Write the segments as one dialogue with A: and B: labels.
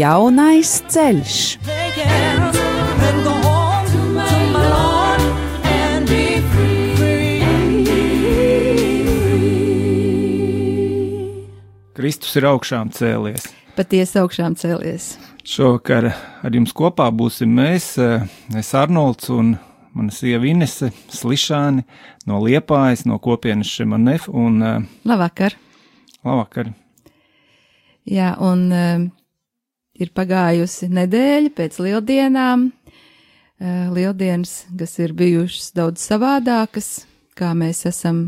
A: Jaunais ceļš.
B: Kristus ir augšām cēlies.
C: Patiesi augšām cēlies.
B: Šovakar ar jums kopā būsim mēs, eh, es Arnolds un mana sieva Inese Slišāni no Liepājas, no kopienas Šemanef un uh,
C: Labvakar!
B: Labvakar!
C: Jā, un uh, ir pagājusi nedēļa pēc lieldienām. Uh, lieldienas, kas ir bijušas daudz savādākas, kā mēs esam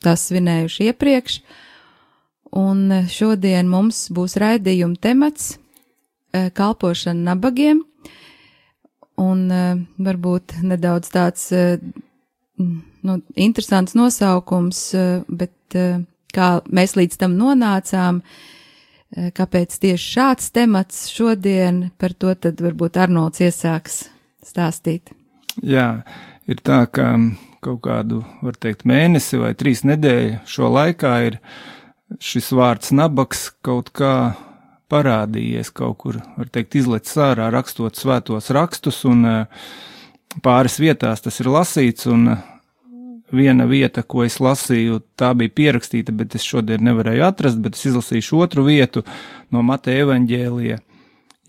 C: tās svinējuši iepriekš. Un šodien mums būs raidījuma temats uh, kalpošana nabagiem un varbūt nedaudz tāds nu, interesants nosaukums, bet kā mēs līdz tam nonācām, uh, kāpēc tieši šāds temats šodien, par to tad varbūt Arnolds iesāks stāstīt.
B: Jā, ir tā, ka kaut kādu, var teikt, mēnesi vai trīs nedēļu šo laikā ir šis vārds nabaks kaut kā parādījies kaut kur, var teikt, izlecis ārā, rakstot svētos rakstus, un eh, pāris vietās tas ir lasīts, un eh, viena vieta, ko es lasīju, tā bija pierakstīta, bet es šodien nevarēju atrast, bet es izlasīšu otru vietu no Mateja evaņģēlija,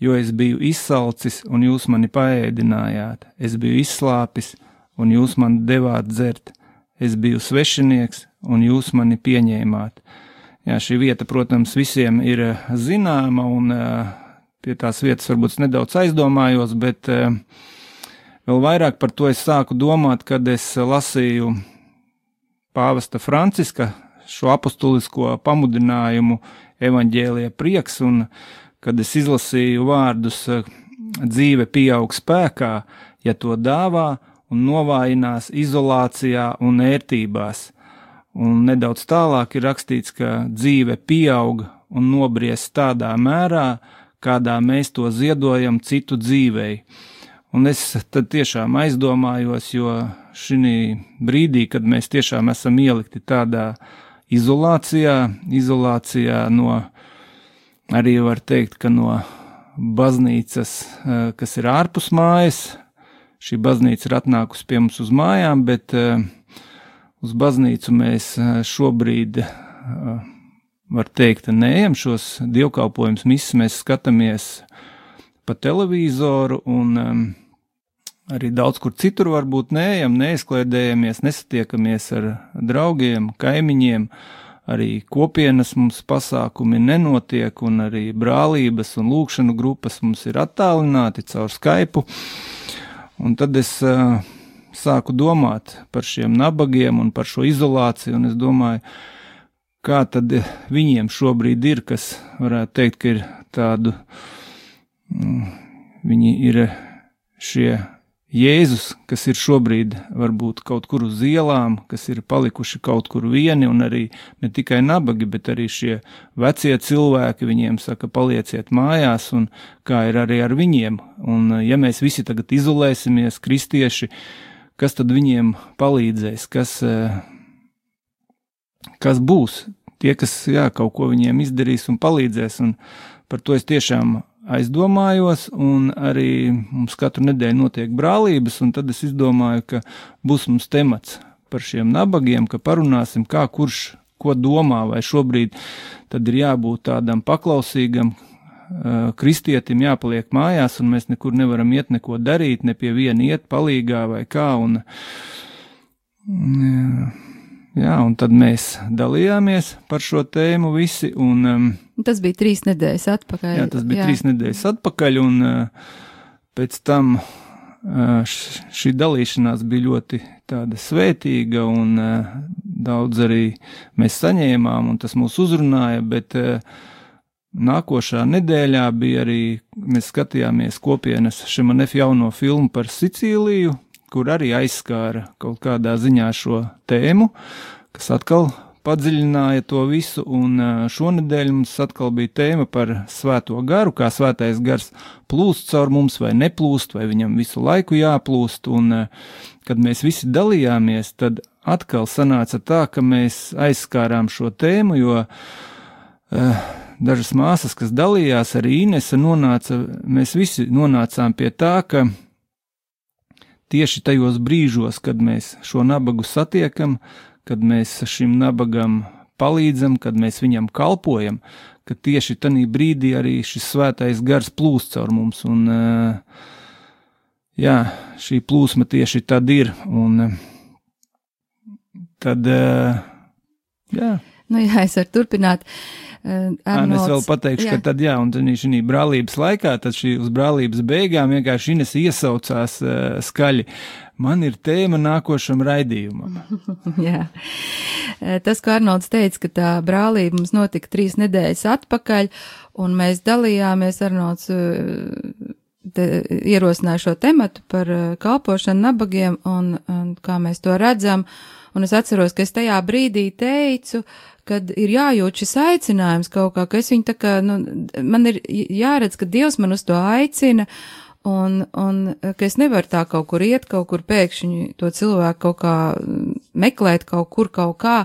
B: jo es biju izsalcis, un jūs mani paēdinājāt, es biju izslāpis, un jūs man devāt dzert, es biju svešinieks, un jūs mani pieņēmāt. Jā, šī vieta, protams, visiem ir eh, zināma, un eh, pie tās vietas varbūt nedaudz aizdomājos, bet eh, vēl vairāk par to es sāku domāt, kad es lasīju pāvesta Franciska šo apustulisko pamudinājumu evaņģēlija prieks, un kad es izlasīju vārdus dzīve pieaug spēkā, ja to dāvā un novājinās izolācijā un ērtībās Un nedaudz tālāk ir rakstīts, ka dzīve pieaug un nobriest tādā mērā, kādā mēs to ziedojam citu dzīvei. Un es tad tiešām aizdomājos, jo šī brīdī, kad mēs tiešām esam ielikti tādā izolācijā, izolācijā no, arī var teikt, ka no baznīcas, eh, kas ir ārpus mājas, šī baznīca ir atnākusi pie mums uz mājām, bet uh, uz baznīcu mēs šobrīd, var teikt, neejam. Šos dievkalpojumus, misijas mēs skatāmies pa televizoru un um, arī daudz kur citur varbūt neejam, neizklēdējamies, nesatiekamies ar draugiem, kaimiņiem, arī kopienas mums pasākumi nenotiek, un arī brālības un lūkšanu grupas mums ir attālināti caur Skype. Un tad es uh, sāku domāt par šiem nabagiem un par šo izolāciju, un es domāju, kā tad viņiem šobrīd ir, kas varētu teikt, ka ir tādu, mm, viņi ir šie Jēzus, kas ir šobrīd varbūt kaut kur uz ielām, kas ir palikuši kaut kur vieni, un arī ne tikai nabagi, bet arī šie vecie cilvēki, viņiem saka, palieciet mājās, un kā ir arī ar viņiem. Un ja mēs visi tagad izolēsimies, kristieši, kas tad viņiem palīdzēs, kas, eh, kas būs tie, kas jā, kaut ko viņiem izdarīs un palīdzēs. Un par to es tiešām aizdomājos, un arī mums katru nedēļu notiek brālības, un tad es izdomāju, ka būs mums temats par šiem nabagiem, ka parunāsim, kā kurš ko domā, vai šobrīd tad ir jābūt tādam paklausīgam, uh, kristietim jāpaliek mājās, un mēs nekur nevaram iet neko darīt, ne pie viena iet palīgā vai kā. Un, jā, jā, un tad mēs dalījāmies par šo tēmu visi. Un, um,
C: tas bija trīs nedēļas atpakaļ.
B: Jā, tas bija jā. trīs nedēļas atpakaļ, un uh, pēc tam uh, šī dalīšanās bija ļoti tāda svētīga, un uh, daudz arī mēs saņēmām, un tas mūs uzrunāja, bet uh, nākošā nedēļā bija arī, mēs skatījāmies kopienas Šemanef jauno filmu par Sicīliju, kur arī aizskāra kaut kādā ziņā šo tēmu, kas atkal padziļināja to visu, un šonadēļ mums atkal bija tēma par svēto garu, kā svētais gars plūst caur mums vai neplūst, vai viņam visu laiku jāplūst, un kad mēs visi dalījāmies, tad atkal sanāca tā, ka mēs aizskārām šo tēmu, jo uh, dažas māsas, kas dalījās, arī Inese nonāca, mēs visi nonācām pie tā, ka tieši tajos brīžos, kad mēs šo nabagu satiekam, kad mēs šim nabagam palīdzam, kad mēs viņam kalpojam, ka tieši tajā brīdī arī šis svētais gars plūst caur mums. Un, jā, šī plūsma tieši tad ir. Un, tad, jā.
C: Nu, jā, es varu turpināt.
B: Uh, Arnolds, es vēl pateikšu, jā. ka tad, jā, un šī brālības laikā, tad šī uz brālības beigām vienkārši Ines iesaucās uh, skaļi. Man ir tēma nākošam raidījumam.
C: Jā. Tas, ko Arnolds teica, ka tā brālība mums notika trīs nedēļas atpakaļ, un mēs dalījāmies, Arnolds te, ierosināja šo tematu par kalpošanu nabagiem, un, un kā mēs to redzam, un es atceros, ka es tajā brīdī teicu, kad ir jājūt šis aicinājums kaut kā, ka es viņu tā kā, nu, man ir jāredz, ka Dievs man uz to aicina, Un, un ka es nevaru tā kaut kur iet, kaut kur pēkšņi to cilvēku kaut kā mm, meklēt, kaut kur kaut kā.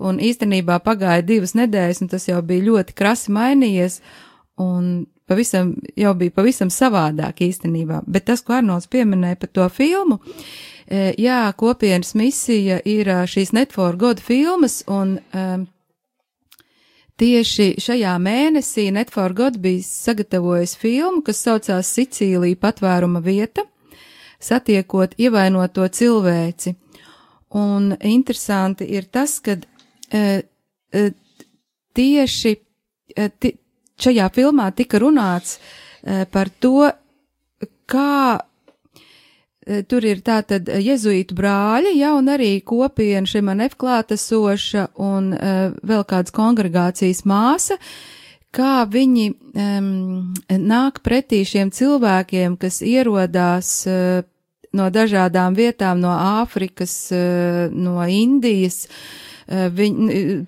C: Un īstenībā pagāja divas nedēļas, un tas jau bija ļoti krasi mainījies, un pavisam, jau bija pavisam savādāk īstenībā. Bet tas, ko Arnolds pieminēja par to filmu, e, jā, kopienas misija ir šīs Net for God filmas, un um, Tieši šajā mēnesī Netforgot bija sagatavojis filmu, kas saucās Sicīlija patvēruma vieta, satiekot ievainoto cilvēci. Un interesanti ir tas, ka e, e, tieši e, ti, šajā filmā tika runāts e, par to, kā tur ir tātad eh, jezuītu brāļi, ja, un arī kopiena Šimanef klātesoša un uh, vēl kādas kongregācijas māsa, kā viņi um, nāk pretī šiem cilvēkiem, kas ierodās uh, no dažādām vietām, no Āfrikas, uh, no Indijas, uh, Eh, viņ,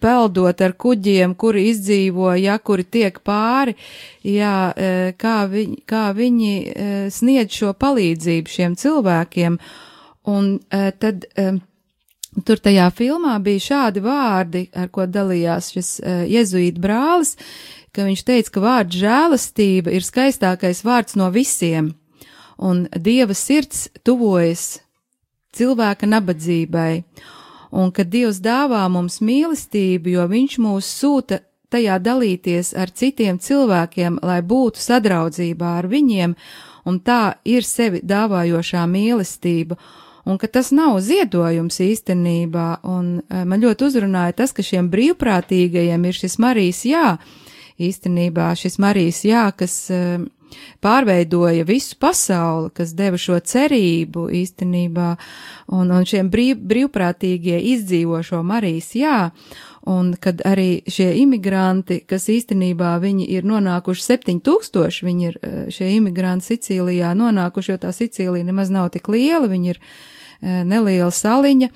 C: peldot ar kuģiem, kuri izdzīvo, ja kuri tiek pāri, jā, eh, kā, viņ, kā viņi eh, sniedz šo palīdzību šiem cilvēkiem. Un tad tur tajā filmā bija šādi vārdi, ar ko dalījās šis jezuīta brālis, ka viņš teica, ka vārds žēlastība ir skaistākais vārds no visiem, un Dieva sirds tuvojas cilvēka nabadzībai. Un ka Dievs dāvā mums mīlestību, jo Viņš mūs sūta tajā dalīties ar citiem cilvēkiem, lai būtu sadraudzībā ar viņiem, un tā ir sevi dāvājošā mīlestība, un ka tas nav ziedojums īstenībā, un e, man ļoti uzrunāja tas, ka šiem brīvprātīgajiem ir šis Marijas jā, īstenībā šis Marijas jā, kas uh, pārveidoja visu pasauli, kas deva šo cerību īstenībā, un, un šiem brīv, brīvprātīgie izdzīvo šo Marijas jā, un kad arī šie imigranti, kas īstenībā viņi ir nonākuši 7000, viņi ir eh, šie imigranti Sicīlijā nonākuši, jo tā Sicīlija nemaz nav tik liela, viņi ir eh, neliela saliņa,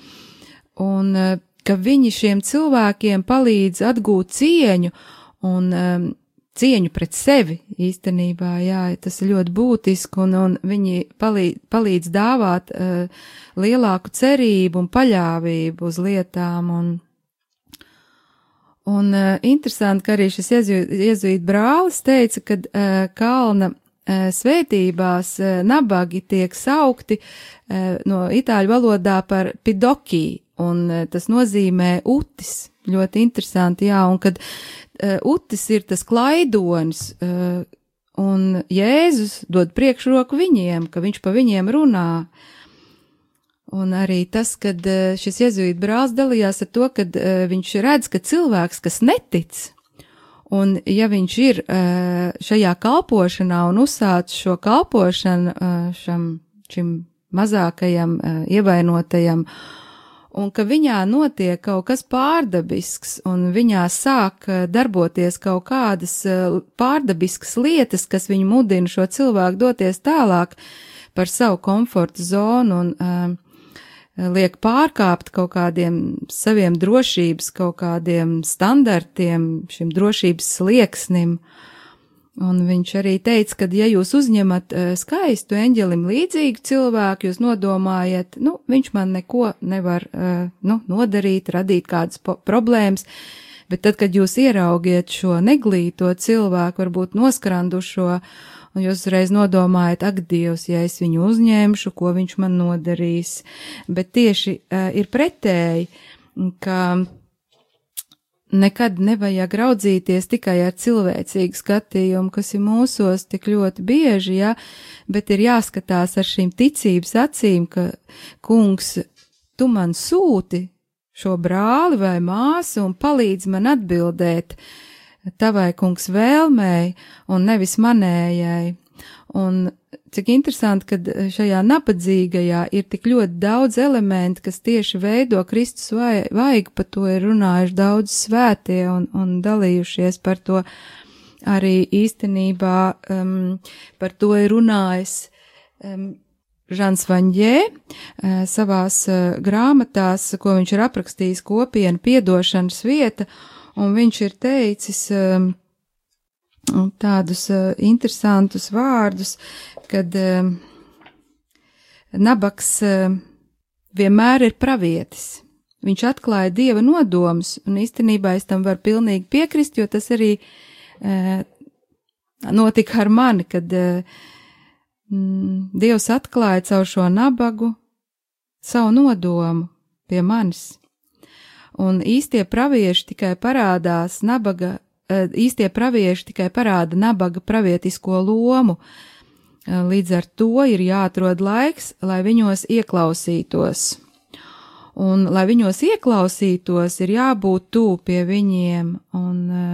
C: un eh, ka viņi šiem cilvēkiem palīdz atgūt cieņu, un um, cieņu pret sevi īstenībā, jā, tas ir ļoti būtiski, un, un viņi palīdz, palīdz dāvāt uh, lielāku cerību un paļāvību uz lietām, un, un uh, interesanti, ka arī šis jezuīt brālis teica, ka uh, kalna uh, svētībās uh, nabagi tiek saukti uh, no itāļu valodā par pidoki, un uh, tas nozīmē utis. Ļoti interesanti, jā, un kad uh, utis ir tas klaidonis, uh, un Jēzus dod priekšroku viņiem, ka viņš pa viņiem runā. Un arī tas, kad uh, šis jezuīta brālis dalījās ar to, kad uh, viņš redz, ka cilvēks, kas netic, un ja viņš ir šajā kalpošanā un uzsāc šo kalpošanu šam, šim mazākajam, ievainotajam, un ka viņā notiek kaut kas pārdabisks, un viņā sāk eh, darboties kaut kādas eh, pārdabiskas lietas, kas viņu mudina šo cilvēku doties tālāk par savu komforta zonu un um, liek pārkāpt kaut kādiem saviem drošības, kaut kādiem standartiem, šim drošības slieksnim. Un viņš arī teica, ka, ja jūs uzņemat skaistu eņģelim līdzīgu cilvēku, jūs nodomājat, nu, viņš man neko nevar, nu, nodarīt, radīt kādas problēmas, bet tad, kad jūs ieraugiet šo neglīto cilvēku, varbūt noskrandušo, un jūs uzreiz nodomājat, ak, Dievs, ja es viņu uzņemšu, ko viņš man nodarīs. Bet tieši uh, ir pretēji, ka nekad nevajag raudzīties tikai ar cilvēcīgu skatījumu, kas ir mūsos tik ļoti bieži, ja, bet ir jāskatās ar šīm ticības acīm, ka kungs, tu man sūti šo brāli vai māsu un palīdz man atbildēt, tavai kungs vēlmēji un nevis manējai. Un cik interesanti, ka šajā nabadzīgajā ir tik ļoti daudz elementu, kas tieši veido Kristus vaigu, par to ir runājuši daudz svētie un, un dalījušies par to arī īstenībā, um, par to ir runājis um, Žans Vaņģē uh, savās uh, grāmatās, ko viņš ir aprakstījis kopienu piedošanas vieta, un viņš ir teicis um, tādus uh, interesantus vārdus, kad um, nabaks uh, vienmēr ir pravietis. Viņš atklāja dieva nodomus, un īstenībā es tam varu pilnīgi piekrist, jo tas arī uh, notika ar mani, kad uh, mm, dievs atklāja caur šo nabagu savu nodomu pie manis un īstie pravieši tikai parādās nabaga, e, īstie pravieši tikai parāda nabaga pravietisko lomu, e, līdz ar to ir jāatrod laiks, lai viņos ieklausītos. Un, lai viņos ieklausītos, ir jābūt tūp pie viņiem, un, e,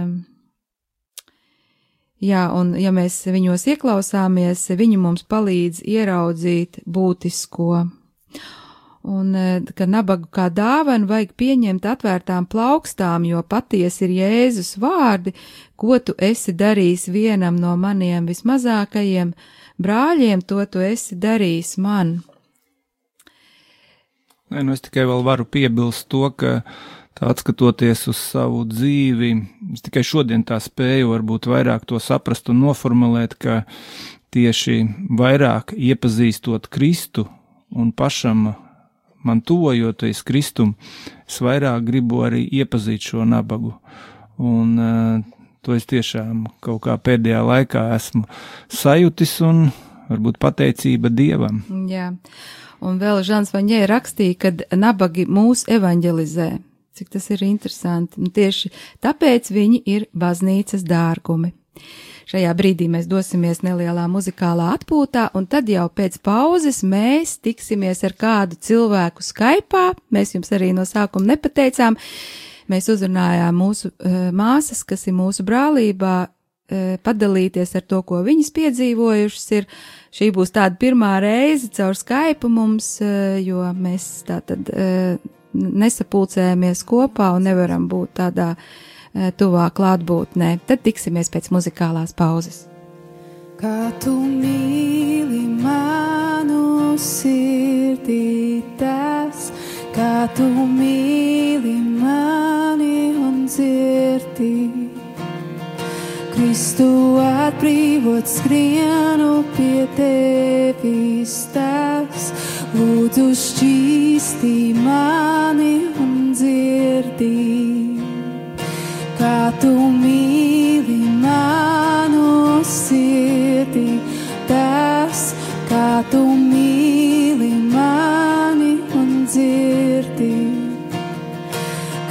C: jā, un ja mēs viņos ieklausāmies, viņi mums palīdz ieraudzīt būtisko un e, ka nabagu kā dāvanu vajag pieņemt atvērtām plaukstām, jo patiesi ir Jēzus vārdi, ko tu esi darījis vienam no maniem vismazākajiem brāļiem, to tu esi darījis man.
B: Nē, nu es tikai vēl varu piebilst to, ka tā atskatoties uz savu dzīvi, es tikai šodien tā spēju varbūt vairāk to saprast un noformulēt, ka tieši vairāk iepazīstot Kristu un pašam man tuvojoties Kristum, es vairāk gribu arī iepazīt šo nabagu. Un uh, to es tiešām kaut kā pēdējā laikā esmu sajutis un varbūt pateicība Dievam.
C: Jā, un vēl Žans Vaņē rakstīja, kad nabagi mūs evanģelizē. Cik tas ir interesanti. Un tieši tāpēc viņi ir baznīcas dārgumi. Šajā brīdī mēs dosimies nelielā muzikālā atpūtā, un tad jau pēc pauzes mēs tiksimies ar kādu cilvēku Skypā. Mēs jums arī no sākuma nepateicām. Mēs uzrunājām mūsu uh, māsas, kas ir mūsu brālībā, uh, padalīties ar to, ko viņas piedzīvojušas ir. Šī būs tāda pirmā reize caur Skype mums, uh, jo mēs tā tad nesapulcējamies kopā un nevaram būt tādā uh, Eh, tuvā klātbūtnē. Tad tiksimies pēc muzikālās pauzes.
D: Kā tu mīli manu sirdī, tas, kā tu mīli mani un dzirdi. Kristu atbrīvot skrienu pie tevis tas, lūdzu šķīstī mani un dzirdī kā tu mīli manu sirdī, tas, kā tu mīli mani un dzirdi.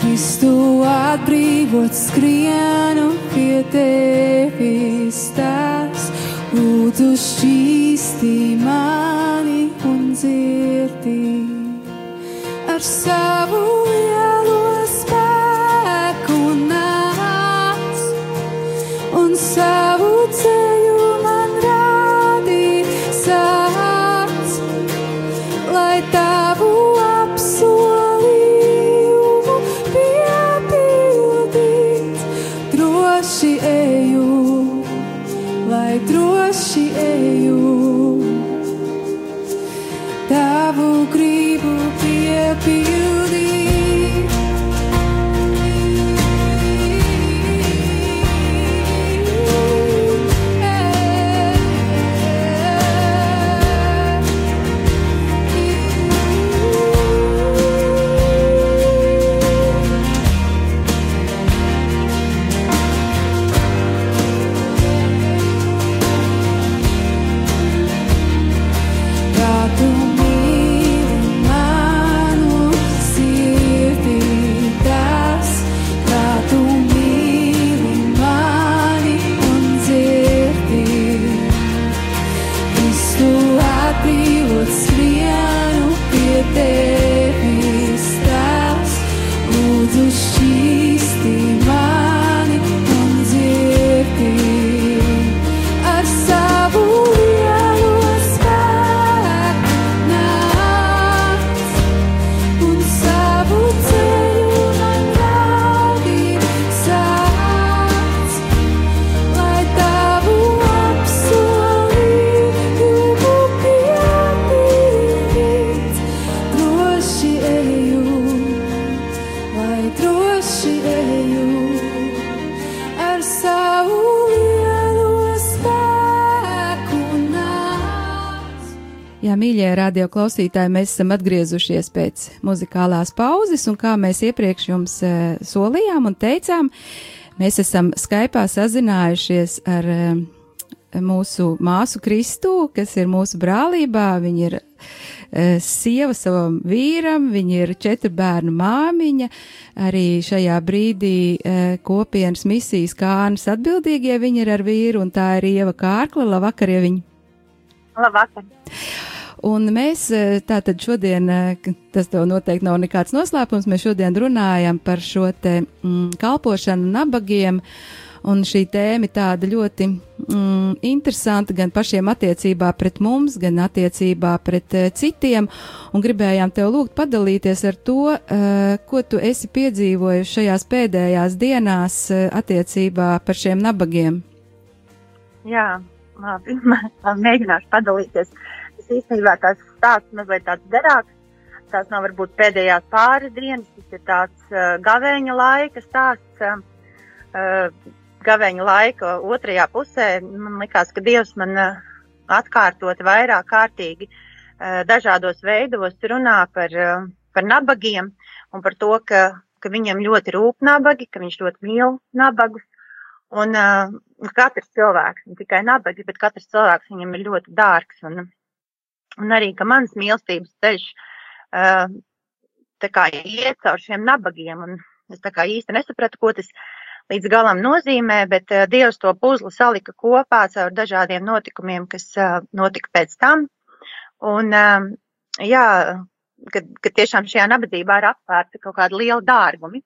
D: Kristu atbrīvot skrienu pie tevis, tas, lūdzu šķīstī mani un dzirdi. Ar savu spēku nāc.
C: Jā, mīļie radio klausītāji, mēs esam atgriezušies pēc muzikālās pauzes, un kā mēs iepriekš jums e, solījām un teicām, mēs esam Skypā sazinājušies ar e, mūsu māsu Kristu, kas ir mūsu brālībā. Viņa ir e, sieva savam vīram, viņa ir četru bērnu māmiņa, arī šajā brīdī e, kopienas misijas kānas atbildīgie viņa ir ar vīru, un tā ir Ieva Kārkla. Labvakar, Ieviņa!
E: Labvakar!
C: Un mēs e, tātad šodien, tas tev noteikti nav nekāds noslēpums, mēs šodien runājam par šo te mm, kalpošanu nabagiem. Un šī tēma ir tāda ļoti mm, interesanta gan pašiem attiecībā pret mums, gan attiecībā pret uh, citiem. Un gribējām tev lūgt padalīties ar to, uh, ko tu esi piedzīvojis šajās pēdējās dienās uh, attiecībā par šiem nabagiem.
E: Jā, labi. Mēģināšu padalīties. Tas īstenībā tās stāsts mazliet tāds garāks. Tās nav varbūt pēdējās pāris dienas, tas ir tāds uh, gavēņa laika stāsts. Uh, gavēņa laika otrajā pusē man likās, ka Dievs man uh, atkārtot vairāk kārtīgi uh, dažādos veidos runā par, uh, par nabagiem un par to, ka, ka viņam ļoti rūp nabagi, ka viņš ļoti mīl nabagus. Un uh, katrs cilvēks, ne tikai nabagi, bet katrs cilvēks viņam ir ļoti dārgs. Un, un arī, ka mans mīlestības ceļš uh, tā kā iet caur šiem nabagiem. Un es tā kā īsti nesapratu, ko tas līdz galam nozīmē, bet uh, Dievs to puzli salika kopā caur dažādiem notikumiem, kas uh, notika pēc tam. Un, uh, jā, kad, kad tiešām šajā nabadzībā ir aptvērta kaut kāda liela dārgumi.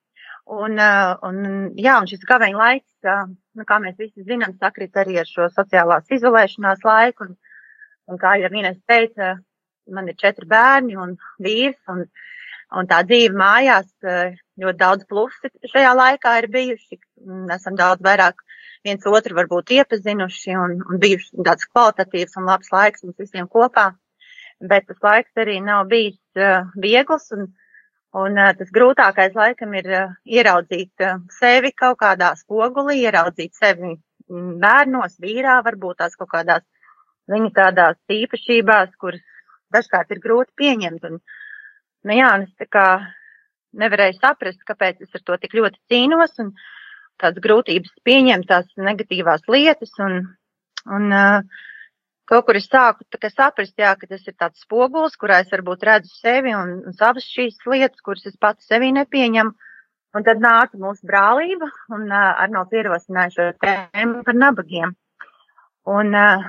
E: Un, uh, un, jā, un šis gaveņa laiks, uh, nu, kā mēs visi zinām, sakrit arī ar šo sociālās izolēšanās laiku. Un, un kā jau vienais teica, man ir četri bērni un vīrs, un, un tā dzīve mājās uh, ļoti daudz plusi šajā laikā ir bijuši. Un Esam daudz vairāk viens otru varbūt iepazinuši un, un bijuši tāds kvalitatīvs un labs laiks mums visiem kopā. Bet tas laiks arī nav bijis uh, viegls. Un, Un uh, tas grūtākais laikam ir uh, ieraudzīt uh, sevi kaut kādā spogulī, ieraudzīt sevi mm, bērnos, vīrā, varbūt tās kaut kādās viņa tādās īpašībās, kuras dažkārt ir grūti pieņemt. Un, nu jā, un es tā kā nevarēju saprast, kāpēc es ar to tik ļoti cīnos un tādas grūtības pieņemt tās negatīvās lietas. Un, un uh, kaut kur es sāku saprast, jā, ka tas ir tāds spogulis, kurā es varbūt redzu sevi un, un savas šīs lietas, kuras es pats sevī nepieņemu. Un tad nāca mūsu brālība un uh, ar no pierosināja šo tēmu par nabagiem. Un, uh,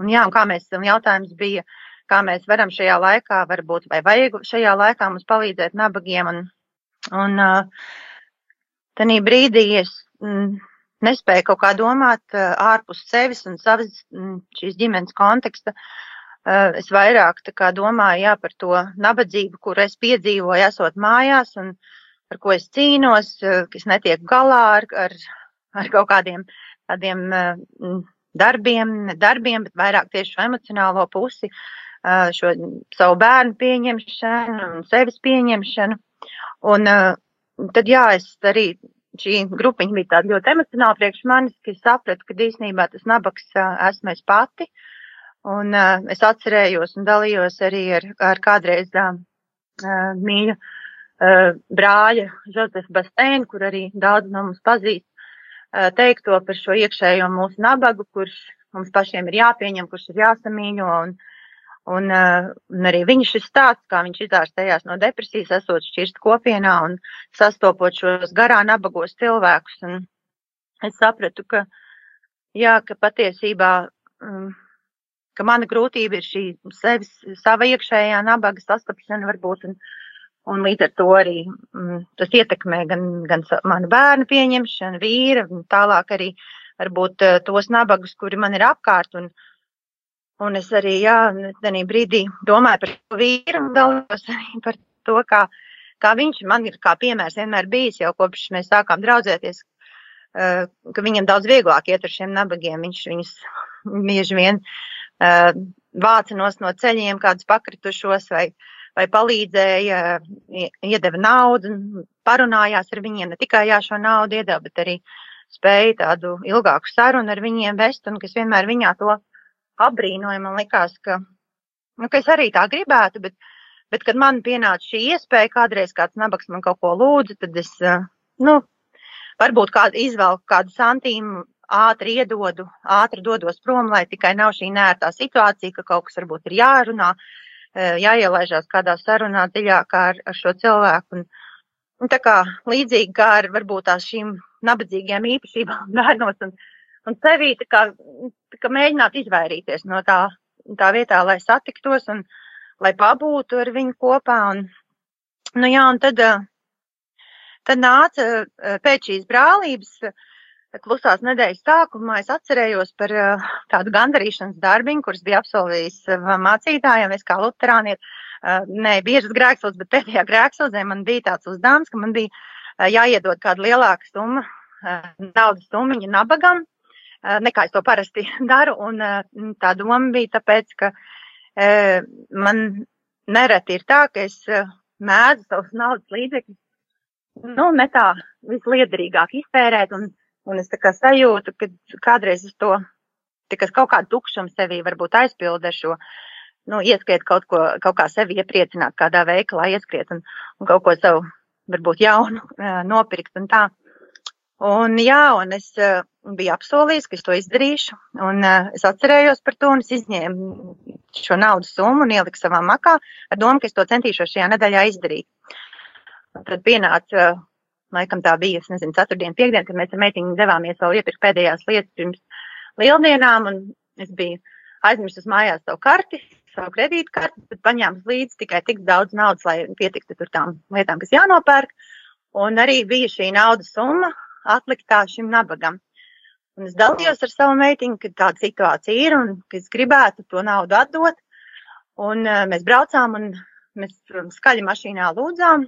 E: un jā, un kā mēs, un jautājums bija, kā mēs varam šajā laikā, varbūt, vai vajag šajā laikā mums palīdzēt nabagiem. Un, un uh, tanī brīdī es mm, nespēju kaut kā domāt uh, ārpus sevis un savas mm, šīs ģimenes konteksta. Uh, es vairāk tā kā domāju, jā, par to nabadzību, kur es piedzīvoju, esot mājās, un ar ko es cīnos, ka es netieku galā ar, ar, ar kaut kādiem tādiem uh, darbiem, darbiem, bet vairāk tieši šo emocionālo pusi, šo savu bērnu pieņemšanu un sevis pieņemšanu. Un tad, jā, es arī šī grupiņa bija tāda ļoti emocionāla priekš manis, ka es sapratu, ka īstenībā tas nabaks esmu es pati. Un uh, es atcerējos un dalījos arī ar, ar kādreiz uh, mīļu uh, brāļa Žozefu Bastēnu, kur arī daudz no mums pazīst, uh, teikto par šo iekšējo mūsu nabagu, kurš mums pašiem ir jāpieņem, kurš ir jāsamīļo. Un, uh, un arī viņa šis stāsts, kā viņš izārstējās no depresijas, esot šķirst kopienā un sastopot šos garā nabagos cilvēkus. Un es sapratu, ka, jā, ka patiesībā um, ka mana grūtība ir šī sevis, sava iekšējā nabaga sastapšana varbūt, un, un līdz ar to arī mm, tas ietekmē gan, gan manu bērnu pieņemšanu, vīra, un tālāk arī varbūt uh, tos nabagus, kuri man ir apkārt, un, un es arī, jā, tenī brīdī domāju par vīru un dalījos arī par to, kā, kā viņš man ir kā piemērs vienmēr bijis jau kopš mēs sākām draudzēties, uh, ka viņam daudz vieglāk iet ar šiem nabagiem. Viņš viņus bieži vien uh, vāca nos no ceļiem kādus pakritušos vai, vai palīdzēja, iedeva naudu, parunājās ar viņiem, ne tikai jā, šo naudu iedeva, bet arī spēja tādu ilgāku sarunu ar viņiem vest, un kas vienmēr viņā to apbrīnoja, man likās, ka, nu, ka es arī tā gribētu, bet, bet kad man pienāca šī iespēja, kādreiz kāds nabaks man kaut ko lūdza, tad es, nu, varbūt kādu izvelku kādu santīmu ātri iedodu, ātri dodos prom, lai tikai nav šī nērtā situācija, ka kaut kas varbūt ir jārunā, eh, jāielaižās kādā sarunā dziļākā ar, ar šo cilvēku. Un, un tā kā līdzīgi kā ar varbūt tās šīm nabadzīgajām īpašībām bērnos un, un sevī, tā kā, tā kā mēģināt izvairīties no tā, tā vietā, lai satiktos un lai pabūtu ar viņu kopā. Un, nu jā, un tad, eh, tad nāca eh, pēc šīs brālības, klusās nedēļas sākumā es atcerējos par tādu gandarīšanas darbiņu, kuras bija absolvējis uh, mācītājiem. Es kā luterāniet, uh, ne biežas grēksūdz, bet pēdējā grēksūdzē man bija tāds uzdevums, ka man bija uh, jāiedod kāda lielāka summa, naudas summiņa nabagam, nekā es to parasti daru. Un uh, tā doma bija tāpēc, ka uh, man nereti ir tā, ka es mēdzu savus naudas līdzekļus, nu, ne tā visliederīgāk iztērēt un Un es tā kā sajūtu, ka kādreiz es to, tikai kaut kādu tukšumu sevī varbūt aizpildu ar šo, nu, ieskriet kaut ko, kaut kā sevi iepriecināt kādā veikalā, ieskriet un, un kaut ko savu, varbūt jaunu nopirkt un tā. Un jā, un es uh, biju apsolījis, ka es to izdarīšu, un uh, es atcerējos par to, un es izņēmu šo naudas summu un ieliku savā makā ar domu, ka es to centīšos šajā nedēļā izdarīt. Un tad pienāca uh, laikam tā bija, es nezinu, ceturtdien, piekdien, kad mēs ar meitiņu devāmies vēl iepirkt pēdējās lietas pirms lieldienām, un es biju aizmirsus mājās savu karti, savu kredītkarti, bet paņēmu līdzi tikai tik daudz naudas, lai pietiktu tur tām lietām, kas jānopērk, un arī bija šī naudas summa atliktā šim nabagam. Un es dalījos ar savu meitiņu, ka tāda situācija ir un ka es gribētu to naudu atdot. Un uh, mēs braucām un mēs skaļi mašīnā lūdzām,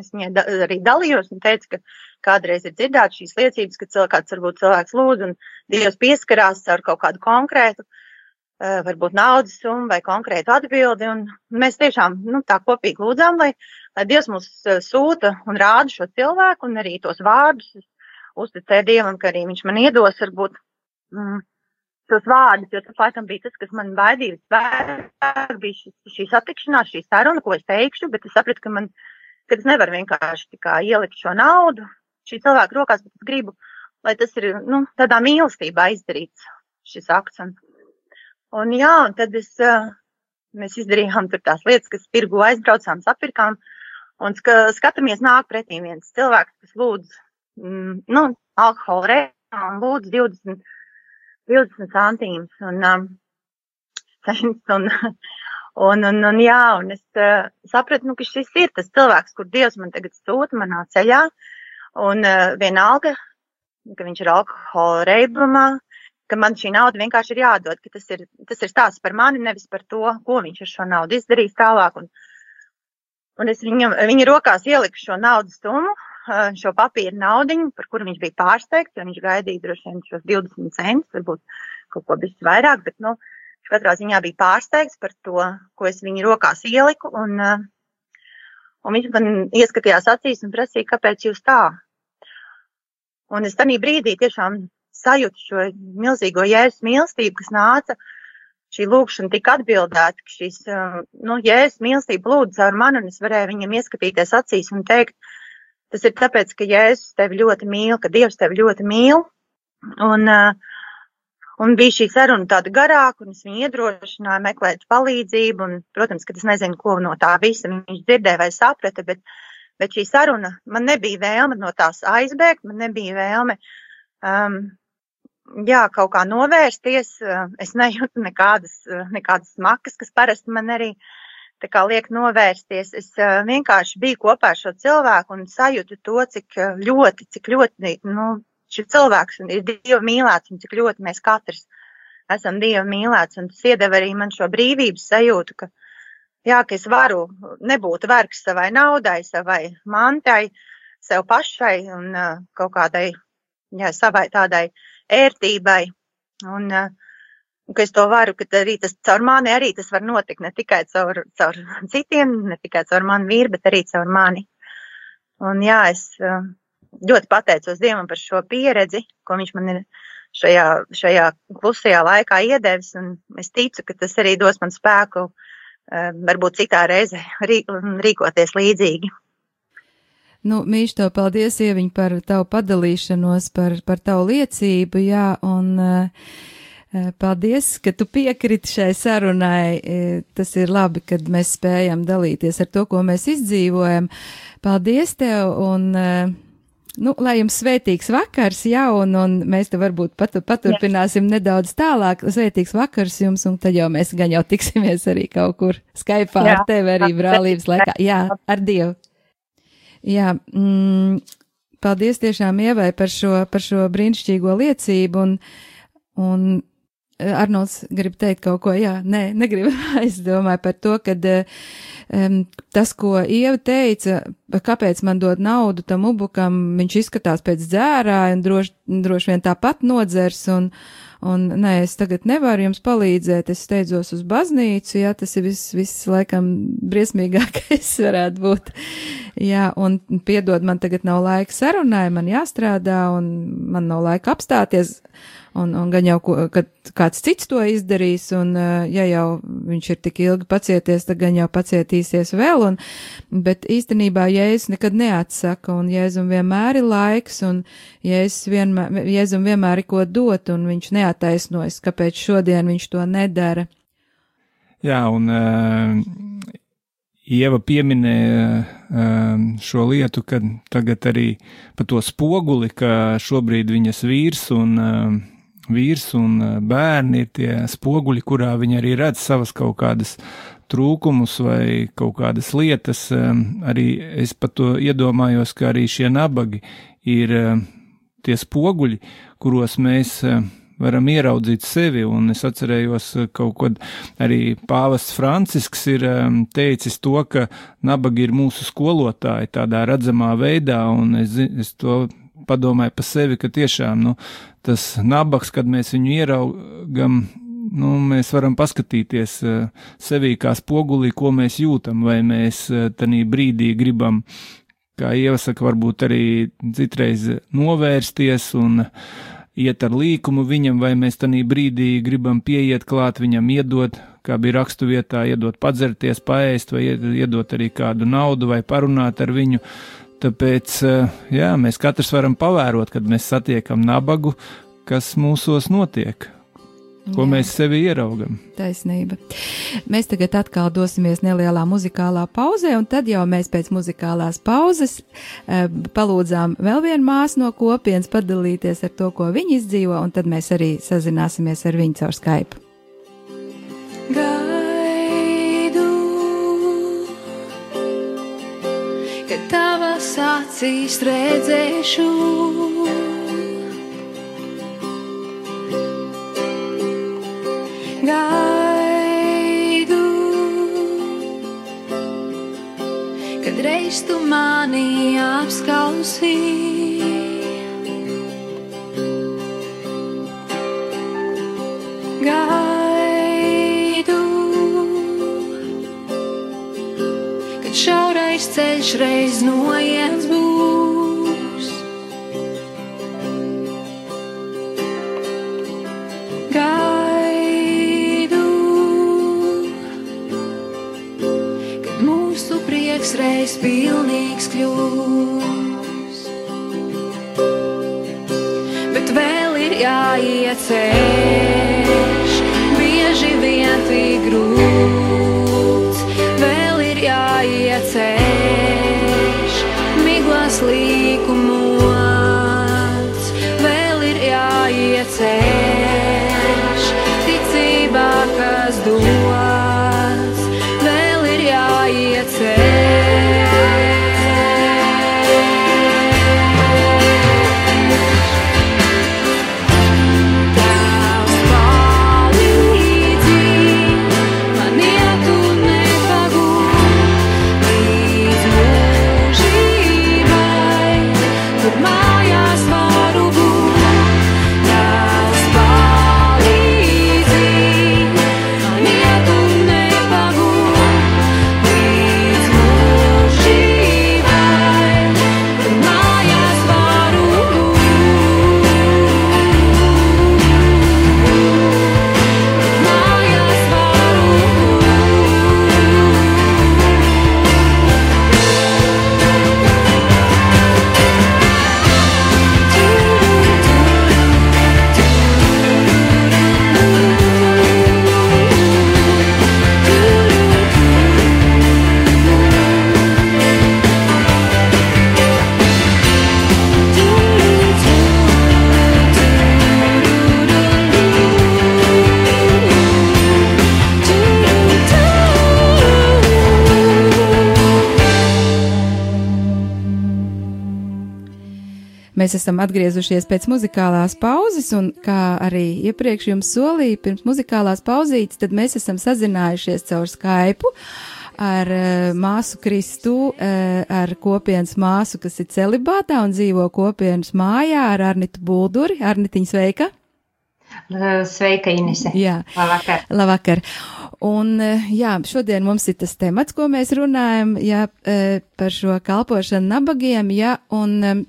E: Es viņai da arī dalījos un teicu, ka kādreiz ir dzirdēts šīs liecības, ka cilvēks, varbūt cilvēks lūdz un Dievs pieskarās ar kaut kādu konkrētu, uh, varbūt naudas summu vai konkrētu atbildi. Un mēs tiešām nu, tā kopīgi lūdzām, lai, lai Dievs mums uh, sūta un rāda šo cilvēku un arī tos vārdus. Uzticēju Dievam, ka arī viņš man iedos varbūt. Mm, tos vārdus, jo tas laikam bija tas, kas man baidīja visvairāk, bija šī, šī satikšanās, šī saruna, ko es teikšu, bet es sapratu, ka man ka es nevaru vienkārši tikai ielikt šo naudu šī cilvēka rokās, bet es gribu, lai tas ir nu, tādā mīlestībā izdarīts šis akts. Un, un jā, un tad es, mēs izdarījām tur tās lietas, kas tirgu aizbraucām, sapirkām, un ska, skatāmies nāk pretī viens cilvēks, kas lūdz, mm, nu, alkohola reizē un lūdz 20, 20 centīmus. Un, um, un, Un, un, un, jā, un es uh, sapratu, nu, ka šis ir tas cilvēks, kur Dievs man tagad sūta manā ceļā. Un uh, vienalga, ka viņš ir alkohola reibumā, ka man šī nauda vienkārši ir jādod, ka tas ir, tas ir stāsts par mani, nevis par to, ko viņš ar šo naudu izdarīs tālāk. Un, un es viņam, viņa rokās ieliku šo naudas summu, šo papīra naudiņu, par kuru viņš bija pārsteigts, jo viņš gaidīja droši vien šos 20 centus, varbūt kaut ko bišķi vairāk, bet, nu, katrā ziņā bija pārsteigts par to, ko es viņu rokās ieliku. Un, uh, un viņš man ieskatījās acīs un prasīja, kāpēc jūs tā. Un es tajā brīdī tiešām sajūtu šo milzīgo jēzus mīlestību, kas nāca. Šī lūkšana tika atbildēta, ka šīs, uh, nu, jēzus mīlestība lūdza caur mani, un es varēju viņam ieskatīties acīs un teikt, tas ir tāpēc, ka jēzus tevi ļoti mīl, ka Dievs tevi ļoti mīl. Un, uh, Un bija šī saruna tāda garāka, un es viņu iedrošināju meklēt palīdzību. Un, protams, ka es nezinu, ko no tā visa viņš dzirdēja vai saprata, bet, bet šī saruna man nebija vēlme no tās aizbēgt, man nebija vēlme um, jā, kaut kā novērsties. eh, Es nejūtu nekādas, eh, nekādas smakas, kas parasti man arī tā kā liek novērsties. Es eh, vienkārši biju kopā ar šo cilvēku un sajūtu to, cik eh, ļoti, cik ļoti, nu, šis cilvēks ir Dieva mīlēts un cik ļoti mēs katrs esam Dieva mīlēts. Un tas iedeva arī man šo brīvības sajūtu, ka, jā, ka es varu nebūt vergs savai naudai, savai mantai, sev pašai un uh, kaut kādai, jā, savai tādai ērtībai. Un, uh, un ka es to varu, ka arī tas caur mani arī tas var notikt ne tikai caur, caur citiem, ne tikai caur manu vīru, bet arī caur mani. Un jā, es uh, ļoti pateicos Dievam par šo pieredzi, ko viņš man ir šajā, šajā klusajā laikā iedevis. Un es ticu, ka tas arī dos man spēku, uh, varbūt citā reize rī, rīkoties līdzīgi.
C: Nu, mīļš, tev paldies, Ieviņ, par tavu padalīšanos, par, par tavu liecību, jā, un uh, paldies, ka tu piekriti šai sarunai. Eh, Tas ir labi, kad mēs spējam dalīties ar to, ko mēs izdzīvojam. Paldies tev, un, uh, nu, lai jums svētīgs vakars, jā, un, un mēs te varbūt pat, paturpināsim jā. nedaudz tālāk. Svētīgs vakars jums, un tad jau mēs gan jau tiksimies arī kaut kur Skype ar tevi arī brālības laikā. Jā, ar Dievu! Jā, mm, paldies tiešām Ievai par šo, par šo brīnišķīgo liecību, un, un Arnolds grib teikt kaut ko, jā, nē, negribu, es domāju par to, ka um, tas, ko Ieva teica, kāpēc man dod naudu tam ubukam, viņš izskatās pēc dzērāja un droši, droši vien tāpat nodzers, un, un nē, es tagad nevaru jums palīdzēt, es steidzos uz baznīcu, jā, tas ir viss, viss laikam briesmīgākais varētu būt. Jā, un piedod, man tagad nav laika sarunai, man jāstrādā, un man nav laika apstāties, un, un gan jau, kad kāds cits to izdarīs, un ja jau viņš ir tik ilgi pacieties, tad gan jau pacietīsies vēl, un, bet īstenībā Jēzus nekad neatsaka, un Jēzum vienmēr ir laiks, un Jēzus vienmēr, Jēzum vienmēr ir ko dot, un viņš neataisnojas, kāpēc šodien viņš to nedara.
B: Jā, un uh, Ieva pieminēja um, šo lietu, ka tagad arī pa to spoguli, ka šobrīd viņas vīrs un, um, vīrs un bērni ir tie spoguļi, kurā viņi arī redz savas kaut kādas trūkumus vai kaut kādas lietas. Um, arī es par to iedomājos, ka arī šie nabagi ir um, tie spoguļi, kuros mēs um, varam ieraudzīt sevi, un es atcerējos kaut ko arī pāvests Francisks ir teicis to, ka nabagi ir mūsu skolotāji tādā redzamā veidā, un es, es to padomāju par sevi, ka tiešām, nu, tas nabaks, kad mēs viņu ieraugam, nu, mēs varam paskatīties uh, sevī kā spogulī, ko mēs jūtam, vai mēs uh, tanī brīdī gribam, kā iesaka, varbūt arī citreiz novērsties un iet ar līkumu viņam, vai mēs tanī brīdī gribam pieiet klāt viņam, iedot, kā bija rakstu vietā, iedot padzerties, paēst, vai iedot arī kādu naudu, vai parunāt ar viņu. Tāpēc, jā, mēs katrs varam pavērot, kad mēs satiekam nabagu, kas mūsos notiek ko Jā. mēs sevi ieraugam.
C: Taisnība. Mēs tagad atkal dosimies nelielā muzikālā pauzē, un tad jau mēs pēc muzikālās pauzes e, palūdzām vēl vienu māsu no kopienas padalīties ar to, ko viņi izdzīvo, un tad mēs arī sazināsimies ar viņu caur Skype.
D: Gaidu, tavas acīs redzēšu. Gaidu, kad reiz tu mani apskausīji. Gaidu, kad šaurais ceļš reiz noiets būs. Gaidu, kad mūsu prieks reiz pilnīgs kļūs. Bet vēl ir jāieceļ bieži vien tik grūts, como
C: Mēs esam atgriezušies pēc muzikālās pauzes, un kā arī iepriekš jums solīja, pirms muzikālās pauzītes, tad mēs esam sazinājušies caur Skype ar uh, māsu Kristu, uh, ar kopienas māsu, kas ir celibātā un dzīvo kopienas mājā ar Arnitu Bulduri. Arnitiņa sveika!
F: Sveika, Inese!
C: Jā,
F: labvakar!
C: labvakar. Un, jā, šodien mums ir tas temats, ko mēs runājam, jā, par šo kalpošanu nabagiem, jā, un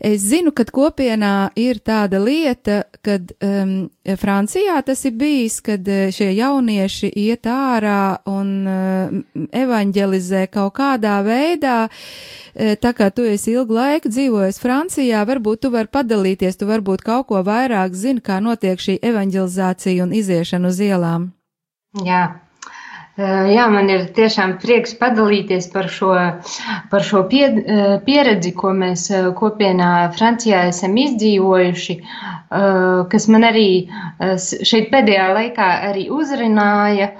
C: Es zinu, ka kopienā ir tāda lieta, kad um, Francijā tas ir bijis, kad uh, šie jaunieši iet ārā un uh, evanģelizē kaut kādā veidā. Uh, tā kā tu esi ilgu laiku dzīvojis Francijā, varbūt tu vari padalīties, tu varbūt kaut ko vairāk zini, kā notiek šī evanģelizācija un iziešana uz ielām.
F: Jā, Jā, man ir tiešām prieks padalīties par šo, par šo pie, pieredzi, ko mēs kopienā Francijā esam izdzīvojuši, kas man arī šeit pēdējā laikā arī uzrunāja.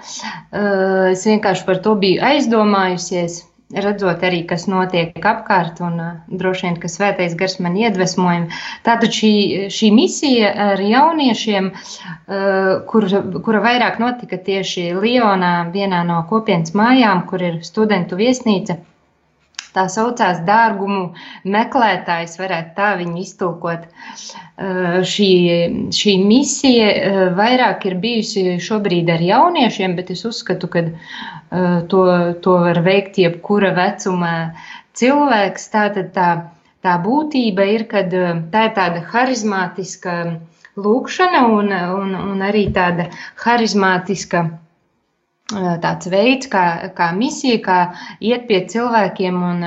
F: Es vienkārši par to biju aizdomājusies redzot arī, kas notiek apkārt, un uh, droši vien, ka svētais gars man iedvesmoja. Tātad šī, šī misija ar jauniešiem, uh, kur, kura vairāk notika tieši Lionā, vienā no kopienas mājām, kur ir studentu viesnīca. Tā saucās dārgumu meklētājs, varētu tā viņu iztulkot. Šī, šī misija vairāk ir bijusi šobrīd ar jauniešiem, bet es uzskatu, ka to, to var veikt jebkura vecuma cilvēks. Tātad tā, tā būtība ir, kad tā ir tāda harizmātiska lūkšana un, un, un arī tāda harizmātiska tāds veids, kā, kā misija, kā iet pie cilvēkiem un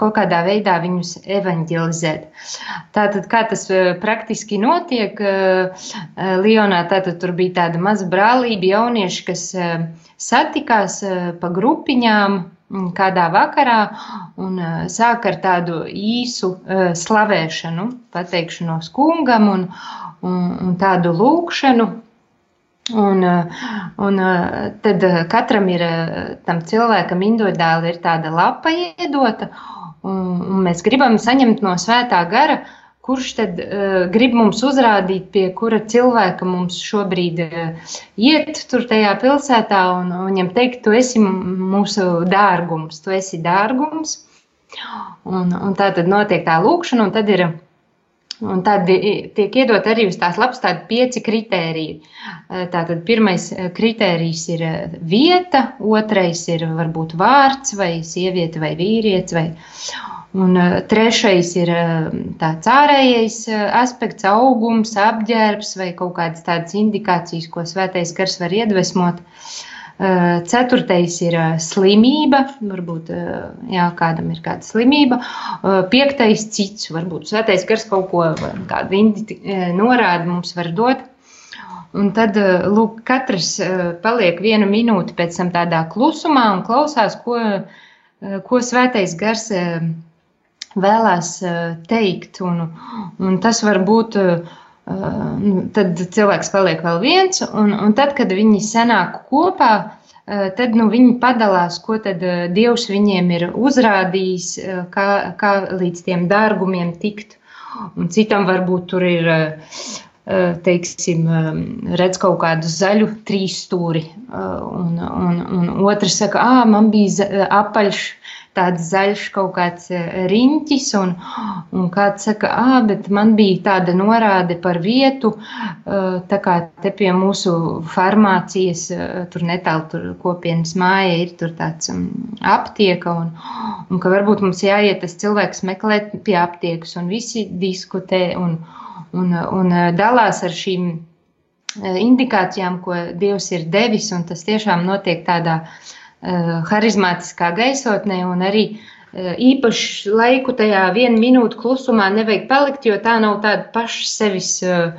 F: kaut kādā veidā viņus evanģelizēt. Tātad, kā tas praktiski notiek, Lionā tātad tur bija tāda maza brālība jaunieši, kas satikās pa grupiņām kādā vakarā un sāk ar tādu īsu slavēšanu, pateikšanos kungam un, un, un tādu lūkšanu Un, eh, un eh, tad eh, katram ir tam cilvēkam individuāli ir tāda lapa iedota, un, un mēs gribam saņemt no svētā gara, kurš tad uh, grib mums uzrādīt, pie kura cilvēka mums šobrīd uh, iet tur tajā pilsētā un, un viņam teikt, tu esi mūsu dārgums, tu esi dārgums. Un, un tā tad notiek tā lūkšana, un tad ir Un tad tiek iedot arī uz tās lapas tādi pieci kritēriji. Tātad pirmais kritērijs ir vieta, otrais ir varbūt vārds vai sieviete vai vīrietis. Vai, un trešais ir tāds ārējais aspekts, augums, apģērbs vai kaut kādas tādas indikācijas, ko svētais gars var iedvesmot. Uh, ceturtais ir eh, slimība, varbūt eh, jā, kādam ir kāda slimība. Piektais cits, varbūt svētais gars kaut ko, kādu norādi mums var dot. Un tad, lūk, katrs paliek vienu minūti pēc tam tādā klusumā un klausās, ko, ko svētais gars vēlās teikt. Un, un tas var būt, nu, tad cilvēks paliek vēl viens, un, un tad, kad viņi sanāk kopā, tad nu, viņi padalās, ko tad Dievs viņiem ir uzrādījis, kā, kā līdz tiem dārgumiem tikt. Un citam varbūt tur ir, teiksim, redz kaut kādu zaļu trīsstūri, un, un, un otrs saka, ā, man bija apaļš tāds zaļš kaut kāds e, riņķis, un, un kāds saka, ah, bet man bija tāda norāde par vietu, e, tā kā te pie mūsu farmācijas, e, tur netālu tur kopienas māja ir tur tāds aptieka, un, un ka varbūt mums jāiet tas cilvēks meklēt pie aptiekas, un visi diskutē un, un, un dalās ar šīm indikācijām, ko Dievs ir devis, un tas tiešām notiek tādā uh, harizmātiskā gaisotnē un arī eh, īpaši laiku tajā vienu minūtu klusumā nevajag palikt, jo tā nav tāda paša sevis, eh,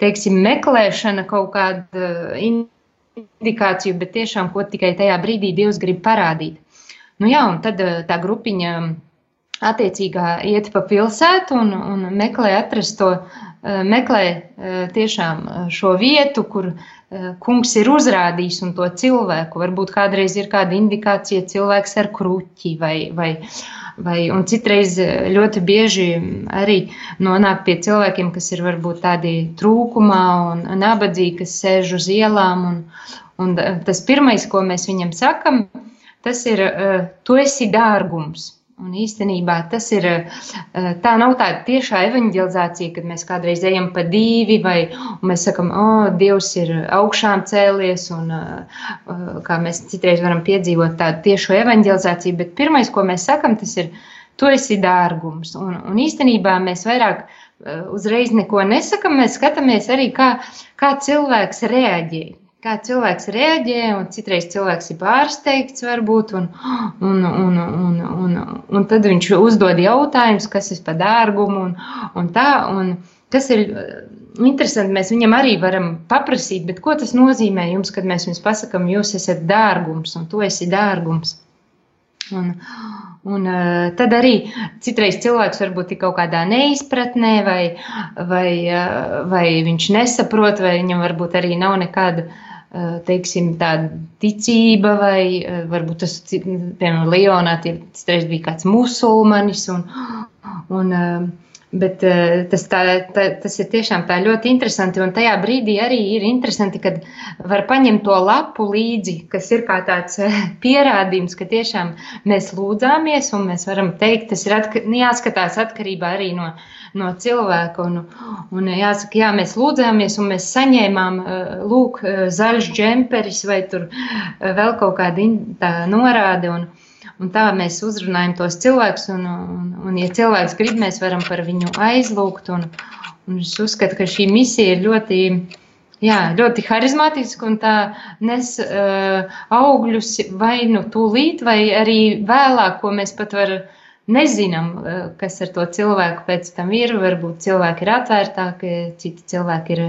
F: teiksim, meklēšana kaut kāda indikāciju, bet tiešām, ko tikai tajā brīdī Dievs grib parādīt. Nu jā, un tad tā grupiņa attiecīgā iet pa pilsētu un, un meklē atrast to, meklē tiešām šo vietu, kur Eh, kungs ir uzrādījis un to cilvēku. Varbūt kādreiz ir kāda indikācija cilvēks ar kruķi vai, vai, vai, un citreiz ļoti bieži arī nonāk pie cilvēkiem, kas ir varbūt tādi trūkumā un nabadzīgi, kas sēž uz ielām. Un, un tas pirmais, ko mēs viņam sakam, tas ir, tu esi dārgums. Un īstenībā tas ir, eh, tā nav tāda tiešā evanģelizācija, kad mēs kādreiz ejam pa divi vai mēs sakam, o, oh, Dievs ir augšām cēlies un eh, kā mēs citreiz varam piedzīvot tādu tiešu evanģelizāciju, bet pirmais, ko mēs sakam, tas ir, tu esi dārgums. Un, un īstenībā mēs vairāk eh, uzreiz neko nesakam, mēs skatāmies arī, kā, kā cilvēks reaģē kā cilvēks reaģē, un citreiz cilvēks ir pārsteigts, varbūt, un, un, un, un, un, un tad viņš uzdod jautājumus, kas ir par dārgumu, un, un tā, un tas ir interesanti, mēs viņam arī varam paprasīt, bet ko tas nozīmē jums, kad mēs jums pasakam, jūs esat dārgums, un tu esi dārgums. Un, un tad arī citreiz cilvēks varbūt ir kaut kādā neizpratnē, vai, vai, vai viņš nesaprot, vai viņam varbūt arī nav nekāda uh, teiksim, tāda ticība, vai eh, varbūt tas, piemēram, Lionā tie bija kāds musulmanis, un, un eh, Bet eh, tas, tā, tā, tas ir tiešām tā ļoti interesanti. Un tajā brīdī arī ir interesanti, kad var paņemt to lapu līdzi, kas ir kā tāds eh, pierādījums, ka tiešām mēs lūdzāmies un mēs varam teikt, tas ir atka, jāskatās atkarībā arī no, no cilvēka. Un, un jāsaka, jā, mēs lūdzāmies un mēs saņēmām eh, lūk zaļš džemperis vai tur vēl kaut kāda norāde. Un, Un tā mēs uzrunājam tos cilvēkus, un, un, un ja cilvēks grib, mēs varam par viņu aizlūgt. Un, un es uzskatu, ka šī misija ir ļoti, jā, ļoti harizmātiska un tā nes uh, augļus vai nu tūlīt, vai arī vēlāk, ko mēs pat varam nezinām, kas ar to cilvēku pēc tam ir. Varbūt cilvēki ir atvērtāki, citi cilvēki ir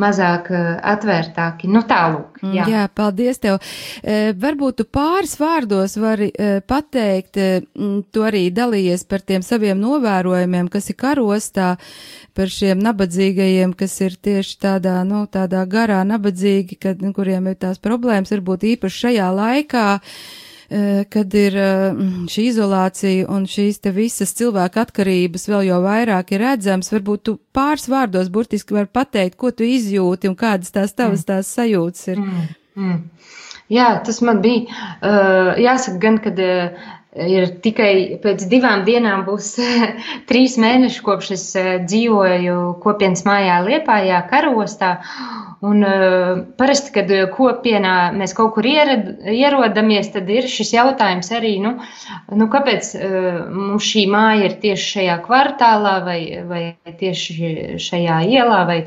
F: mazāk eh, atvērtāki. Nu, tālūk.
C: Mm, jā. jā, paldies tev. E, varbūt tu pāris vārdos vari e, pateikt, tu arī dalījies par tiem saviem novērojumiem, kas ir karostā, par šiem nabadzīgajiem, kas ir tieši tādā, nu, tādā garā nabadzīgi, kad, kuriem ir tās problēmas, varbūt īpaši šajā laikā. Uh, Eh, kad ir eh, šī izolācija un šīs te visas cilvēka atkarības vēl jau vairāk ir redzams, varbūt tu pāris vārdos burtiski var pateikt, ko tu izjūti un kādas tās tavas mm. tās sajūtas ir. Mm. Mm.
F: Jā, tas man bija, uh, jāsaka gan, kad uh, ir tikai pēc divām dienām būs trīs mēneši, kopš es dzīvoju kopienas mājā Liepājā, Karostā. Un, uh, parasti, kad kopienā mēs kaut kur ierad, ierodamies, tad ir šis jautājums arī, nu, nu kāpēc uh, mums šī māja ir tieši šajā kvartālā vai, vai tieši šajā ielā. Vai,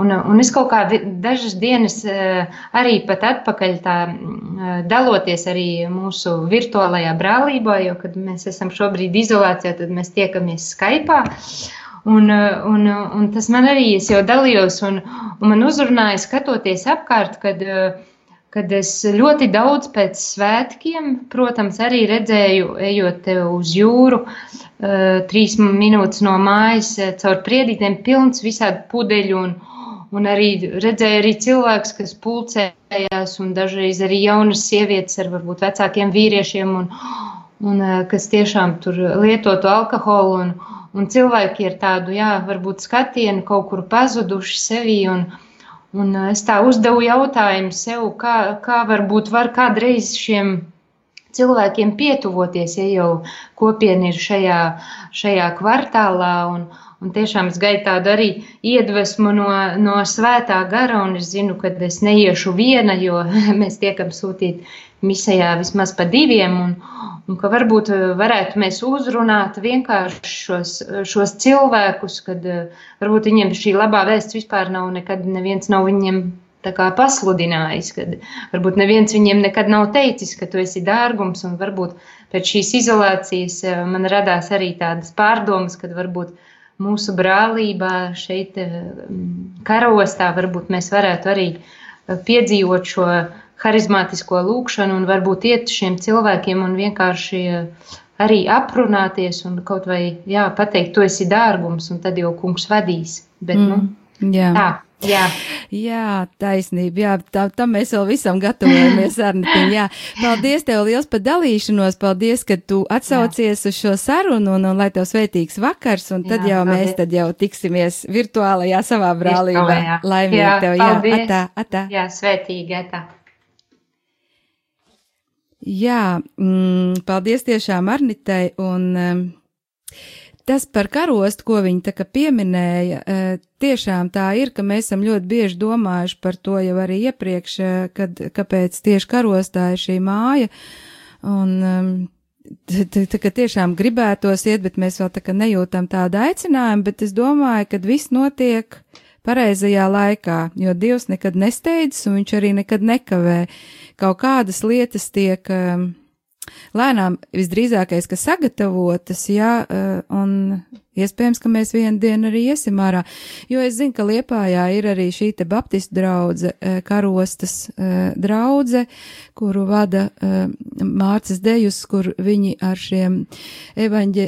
F: un, un es kaut kā dažas dienas uh, arī pat atpakaļ tā uh, daloties arī mūsu virtuālajā brālībā, jo, kad mēs esam šobrīd izolācijā, tad mēs tiekamies Skype. Un, un, un tas man arī, es jau dalījos, un, un man uzrunāja skatoties apkārt, kad, kad es ļoti daudz pēc svētkiem, protams, arī redzēju, ejot uz jūru, trīs minūtes no mājas, caur priedītēm pilns visādi pudeļu, un, un arī redzēju arī cilvēks, kas pulcējās, un dažreiz arī jaunas sievietes ar varbūt vecākiem vīriešiem, un, un kas tiešām tur lietotu alkoholu. Un, un cilvēki ir tādu, jā, varbūt skatienu kaut kur pazuduši sevī. Un, un es tā uzdevu jautājumu sev, kā, kā varbūt var kādreiz šiem cilvēkiem pietuvoties, ja jau kopiena ir šajā, šajā kvartālā. Un, un tiešām es gaidu tādu arī iedvesmu no, no svētā gara, un es zinu, ka es neiešu viena, jo mēs tiekam sūtīt misijā vismaz pa diviem. Un, un ka varbūt eh, varētu mēs uzrunāt vienkārši šos, šos cilvēkus, kad eh, varbūt viņiem šī labā vēsts vispār nav nekad neviens nav viņiem pasludinājis, kad varbūt neviens viņiem nekad nav teicis, ka tu esi dārgums, un varbūt pēc šīs izolācijas eh, man radās arī tādas pārdomas, kad varbūt mūsu brālībā šeit karostā varbūt mēs varētu arī piedzīvot šo harizmātisko lūkšanu un varbūt iet šiem cilvēkiem un vienkārši eh, arī aprunāties un kaut vai jā, pateikt, tu esi dārgums, un tad jau kungs vadīs. Bet, mm,
C: nu, jā. tā.
F: Jā.
C: Jā, taisnība. Jā, tā, tam mēs vēl visam gatavojamies, Arnitiņ. Jā, paldies tev liels par dalīšanos. Paldies, ka tu atsaucies jā. uz šo sarunu un, un lai tev svētīgs vakars. Un tad jā, jau paldies. mēs tad jau tiksimies virtuālajā savā brālībā. Laimīgi tev, jā, atā, atā.
F: Jā, svētīgi, atā.
C: Jā, mm, paldies tiešām Arnitai un. Um, Tas par karostu, ko viņi tā kā pieminēja, eh, tiešām tā ir, ka mēs esam ļoti bieži domājuši par to jau arī iepriekš, eh, kad, kāpēc tieši karostā ir šī māja. Un, tā kā tiešām gribētos iet, bet mēs vēl tā kā nejūtam tādu aicinājumu, bet es domāju, ka viss notiek pareizajā laikā, jo Dievs nekad nesteidzas un viņš arī nekad nekavē. Kaut kādas lietas tiek um, lēnām visdrīzākais, ka sagatavotas, jā, eh, un iespējams, ka mēs vienu dienu arī iesim ārā, jo es zinu, ka Liepājā ir arī šī te baptistu draudze, eh, karostas eh, draudze, kuru vada Mārcis Dejus, kur viņi ar šiem evaņģe,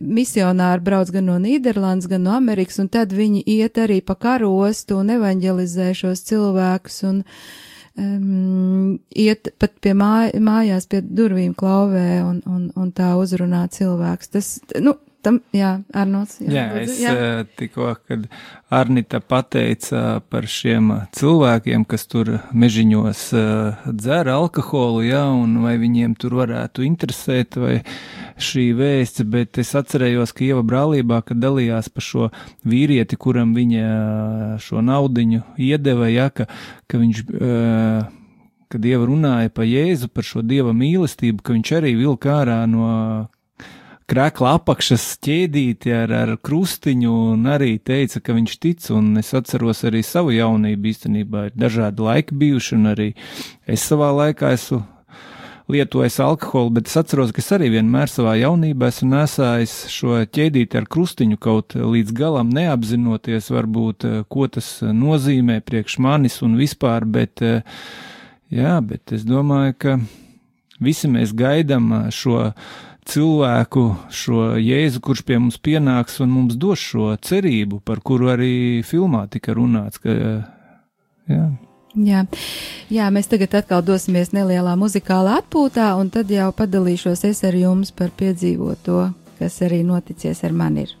C: misionāri brauc gan no Nīderlandes, gan no Amerikas, un tad viņi iet arī pa karostu un evaņģelizē šos cilvēkus, un, um, iet pat pie māj, mājās, pie durvīm klauvē un, un, un tā uzrunā cilvēks. Tas, nu, tam, jā, Arnolds.
B: Jā, jā es jā. Eh, tikko, kad Arnita pateica par šiem cilvēkiem, kas tur mežiņos eh, dzer alkoholu, jā, un vai viņiem tur varētu interesēt, vai šī vēsts, bet es atcerējos, ka Ieva brālībā, kad dalījās par šo vīrieti, kuram viņa šo naudiņu iedeva, jā, ka, ka viņš, uh, kad Dieva runāja par Jēzu, par šo Dieva mīlestību, ka viņš arī vilka ārā no krēkla apakšas ķēdīti ar, ar krustiņu un arī teica, ka viņš tic, un es atceros arī savu jaunību. Īstenībā ir dažādi laiki bijuši, un arī es savā laikā esmu lietojis alkoholu, bet es atceros, ka es arī vienmēr savā jaunībā esmu nesājis šo ķēdīti ar krustiņu kaut līdz galam neapzinoties varbūt, ko tas nozīmē priekš manis un vispār, bet, jā, bet es domāju, ka visi mēs gaidam šo cilvēku, šo jēzu, kurš pie mums pienāks un mums dos šo cerību, par kuru arī filmā tika runāts. Ka, jā.
C: Jā. Jā, mēs tagad atkal dosimies nelielā muzikālā atpūtā, un tad jau padalīšos es ar jums par piedzīvoto, kas arī noticies ar mani. Ir.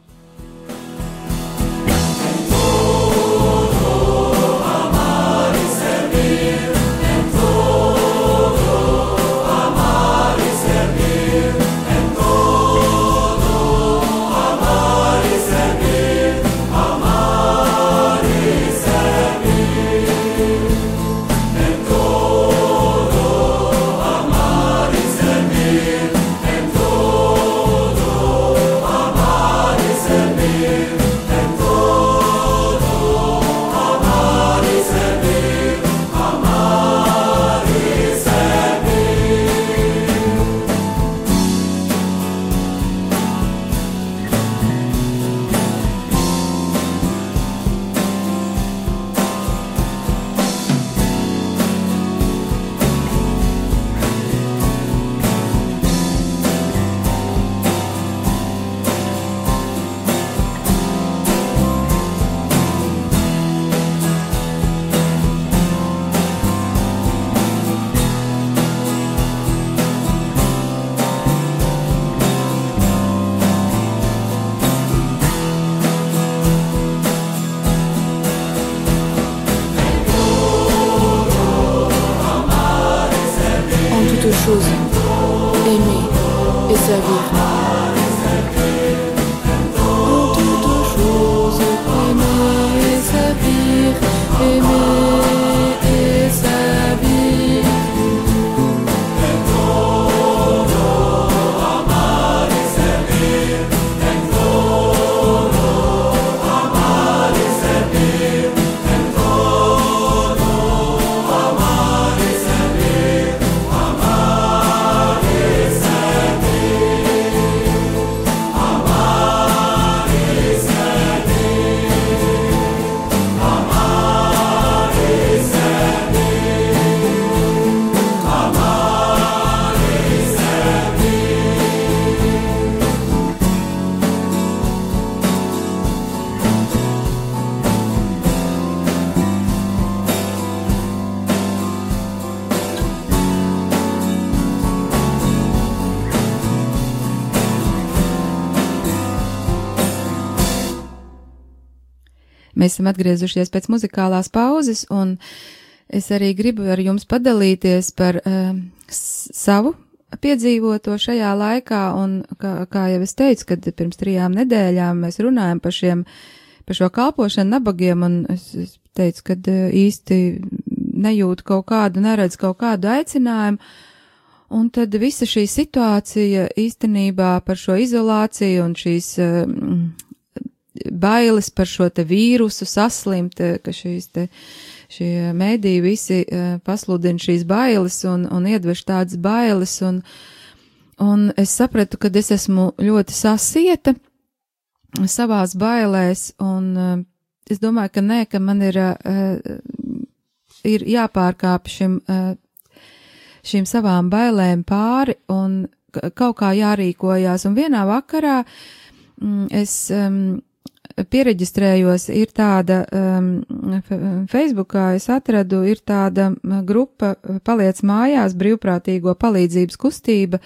C: Esam atgriezušies pēc muzikālās pauzes, un es arī gribu ar jums padalīties par uh, savu piedzīvoto šajā laikā, un kā, kā jau es teicu, kad pirms trijām nedēļām mēs runājam par šiem, par šo kalpošanu nabagiem, un es, es teicu, ka uh, īsti nejūtu kaut kādu, neredz kaut kādu aicinājumu, Un tad visa šī situācija īstenībā par šo izolāciju un šīs uh, bailes par šo te vīrusu saslimt, ka šīs te, šie mēdī visi uh, pasludina šīs bailes un, un iedveš tādas bailes, un, un es sapratu, ka es esmu ļoti sasieta savās bailēs, un uh, es domāju, ka nē, ka man ir, ir jāpārkāp šim, šīm savām bailēm pāri, un kaut kā jārīkojās, un vienā vakarā mm, es um, pieregistrējos, ir tāda um, Facebookā, es atradu, ir tāda grupa Paliec mājās brīvprātīgo palīdzības kustība,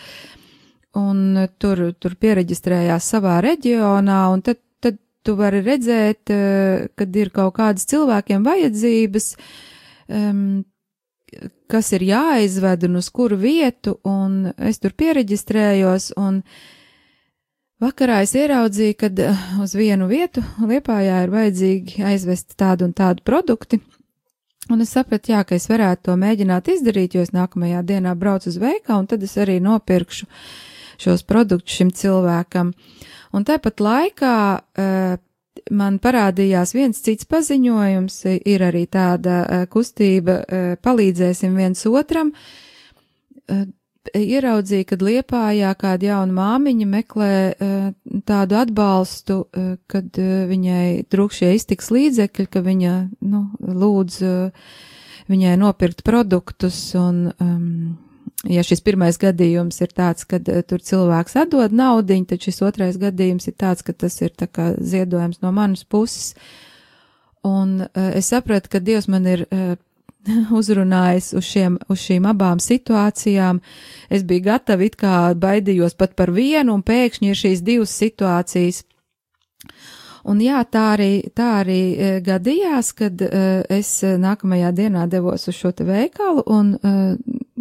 C: un tur, tur pieregistrējās savā reģionā, un tad, tad tu vari redzēt, uh, kad ir kaut kādas cilvēkiem vajadzības, um, kas ir jāizved un uz kuru vietu, un es tur pieregistrējos, un uh, Vakarā es ieraudzīju, ka eh, uz vienu vietu Liepājā ir vajadzīgi aizvest tādu un tādu produkti, un es sapratu, jā, ka es varētu to mēģināt izdarīt, jo es nākamajā dienā braucu uz veikalu, un tad es arī nopirkšu šos produktus šim cilvēkam. Un tāpat laikā uh, man parādījās viens cits paziņojums, ir arī tāda uh, kustība, uh, palīdzēsim viens otram. Uh, ieraudzīju, kad Liepājā kāda jauna māmiņa meklē uh, tādu atbalstu, uh, kad uh, viņai trūkšie iztiks līdzekļi, ka viņa, nu, lūdz viņai nopirkt produktus un, um, ja šis pirmais gadījums ir tāds, kad tur cilvēks atdod naudiņu, tad šis otrais gadījums ir tāds, ka tas ir tā kā ziedojums no manas puses. Un es sapratu, ka Dievs man ir uzrunājis uz, šiem, uz šīm abām situācijām. Es biju gatava it kā baidījos pat par vienu, un pēkšņi ir šīs divas situācijas. Un jā, tā arī, tā arī e, gadījās, kad e, es nākamajā dienā devos uz šo te veikalu un e,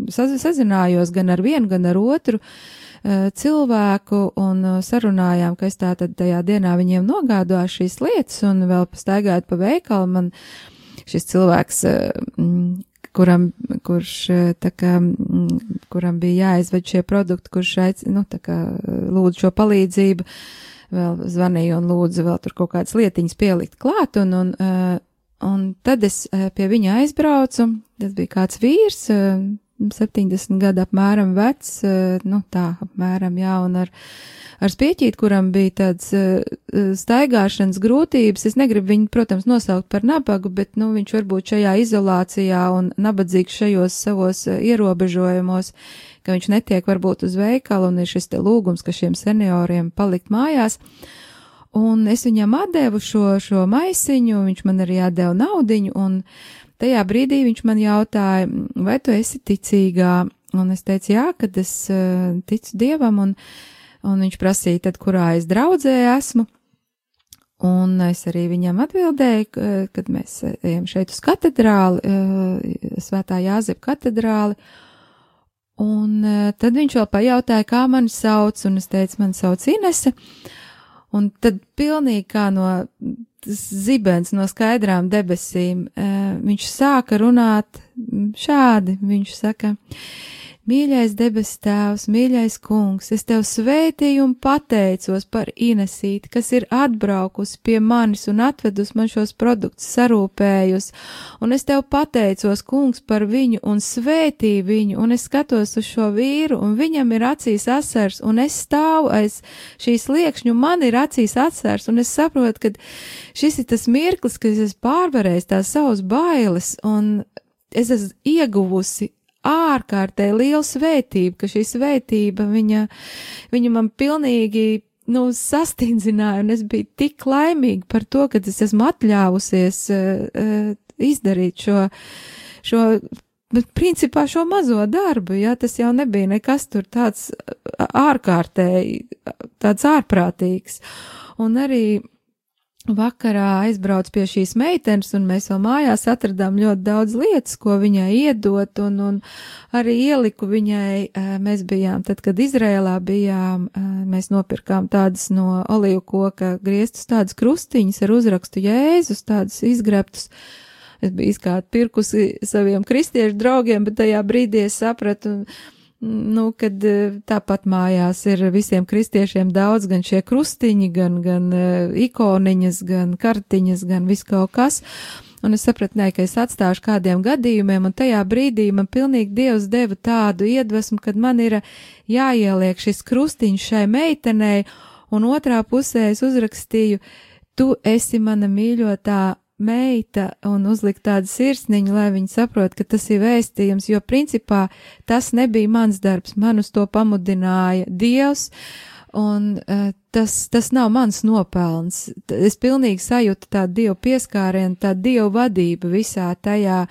C: sazinājos gan ar vienu, gan ar otru e, cilvēku un e, sarunājām, ka es tātad tajā dienā viņiem nogādāšu šīs lietas un vēl pastaigājot pa veikalu man šis cilvēks, eh, kuram, kurš, eh, tā kā, kuram bija jāizved šie produkti, kurš aic, nu, tā kā eh, lūdzu šo palīdzību, vēl zvanīju un lūdzu vēl tur kaut kādas lietiņas pielikt klāt, un, un, un tad es pie viņa aizbraucu, tas bija kāds vīrs, 70 gadu apmēram vecs, nu tā apmēram, jā, un ar ar spieķīti, kuram bija tāds uh, staigāšanas grūtības. Es negribu viņu, protams, nosaukt par nabagu, bet, nu, viņš varbūt šajā izolācijā un nabadzīgs šajos savos uh, ierobežojumos, ka viņš netiek varbūt uz veikalu un ir šis te lūgums, ka šiem senioriem palikt mājās. Un es viņam atdevu šo, šo maisiņu, viņš man arī atdeva naudiņu, un tajā brīdī viņš man jautāja, vai tu esi ticīgā? Un es teicu, jā, kad es uh, ticu Dievam, un un viņš prasīja, tad, kurā es draudzē esmu. Un es arī viņam atbildēju, kad mēs ejam šeit uz katedrāli, eh, Svētā Jāzepa katedrāli. Un eh, tad viņš vēl pajautāja, kā mani sauc, un es teicu, man sauc Inese. Un tad pilnīgi kā no zibens, no skaidrām debesīm, eh, viņš sāka runāt šādi. Viņš saka, Mīļais debes tēvs, mīļais kungs, es tev svētīju un pateicos par Inesīti, kas ir atbraukusi pie manis un atvedus man šos produktus sarūpējusi, un es tev pateicos, kungs, par viņu un svētīju viņu, un es skatos uz šo vīru, un viņam ir acīs asars, un es stāvu aiz šīs liekšņu, man ir acīs asars, un es saprotu, ka šis ir tas mirklis, kad es esmu pārvarējis tās savas bailes, un es esmu ieguvusi ārkārtēji liela svētība, ka šī svētība viņa, viņa man pilnīgi, nu, sastindzināja, un es biju tik laimīga par to, ka es esmu atļāvusies uh, uh, izdarīt šo, šo, bet principā šo mazo darbu, jā, tas jau nebija nekas tur tāds ārkārtēji, tāds ārprātīgs. Un arī vakarā aizbraucu pie šīs meitenes, un mēs vēl mājās atradām ļoti daudz lietas, ko viņai iedot, un, un arī ieliku viņai, mēs bijām, tad, kad Izrēlā bijām, mēs nopirkām tādas no olīvu koka griestus, tādas krustiņas ar uzrakstu Jēzus, tādas izgrebtus. Es biju kā pirkusi saviem kristiešu draugiem, bet tajā brīdī es sapratu, un, nu, kad e, tāpat mājās ir visiem kristiešiem daudz gan šie krustiņi, gan, gan e, ikoniņas, gan kartiņas, gan viss kaut kas. Un es sapratu, nē, ka es atstāšu kādiem gadījumiem, un tajā brīdī man pilnīgi Dievs deva tādu iedvesmu, kad man ir jāieliek šis krustiņš šai meitenei, un otrā pusē es uzrakstīju, tu esi mana mīļotā meita un uzlikt tādu sirsniņu, lai viņi saprot, ka tas ir vēstījums, jo principā tas nebija mans darbs, man uz to pamudināja Dievs, un uh, tas, tas nav mans nopelns. Es pilnīgi sajūtu tādu Dievu pieskārienu, tādu Dievu vadību visā tajā,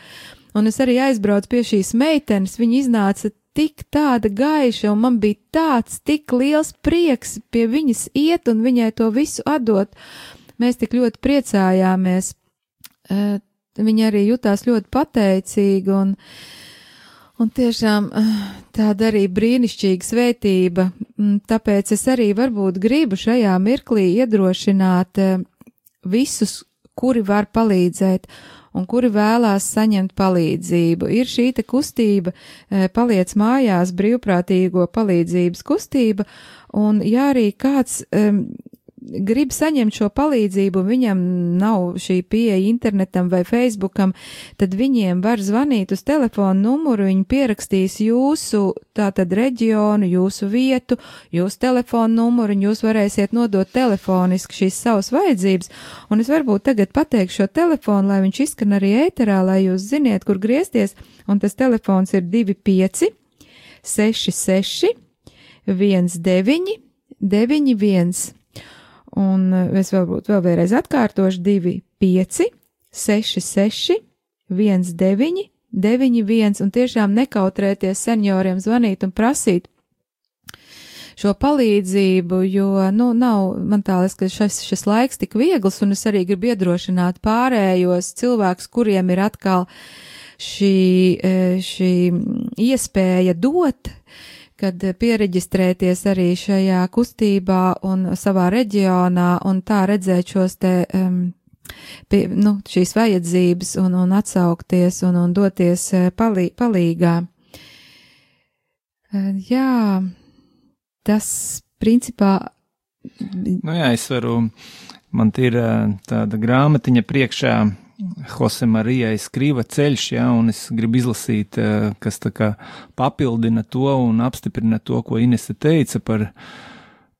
C: un es arī aizbraucu pie šīs meitenes, viņa iznāca tik tāda gaiša, un man bija tāds tik liels prieks pie viņas iet un viņai to visu atdot. Mēs tik ļoti priecājāmies viņa arī jutās ļoti pateicīga un, un tiešām tāda arī brīnišķīga svētība. Mm, tāpēc es arī varbūt gribu šajā mirklī iedrošināt visus, kuri var palīdzēt un kuri vēlās saņemt palīdzību. Ir šī kustība, paliec mājās brīvprātīgo palīdzības kustība, un ja arī kāds um, grib saņemt šo palīdzību, viņam nav šī pieeja internetam vai Facebookam, tad viņiem var zvanīt uz telefonu numuru, viņi pierakstīs jūsu tātad reģionu, jūsu vietu, jūsu telefonu numuru, un jūs varēsiet nodot telefoniski šīs savas vajadzības. Un es varbūt tagad pateikšu šo telefonu, lai viņš izskan arī ēterā, lai jūs ziniet, kur griezties, un tas telefons ir 25 66 19 91. Un eh, es varbūt vēl vēlreiz atkārtošu. 2, 5, 6, 6, 1, 9, 9, 1 un tiešām nekautrēties senioriem zvanīt un prasīt šo palīdzību, jo, nu, nav, man tā liekas, ka šis, šis laiks tik viegls, un es arī gribu iedrošināt pārējos cilvēkus, kuriem ir atkal šī, eh, šī iespēja dot, kad pieregistrēties arī šajā kustībā un savā reģionā un tā redzēt šos te, um, pie, nu, šīs vajadzības un, un atsaukties un, un doties eh, palī, palīgā. Uh, jā, tas principā.
B: Nu jā, es varu, man ir eh, tāda grāmatiņa priekšā, Jose Marijai skriva ceļš, ja, un es gribu izlasīt, eh, kas tā kā papildina to un apstiprina to, ko Inese teica par,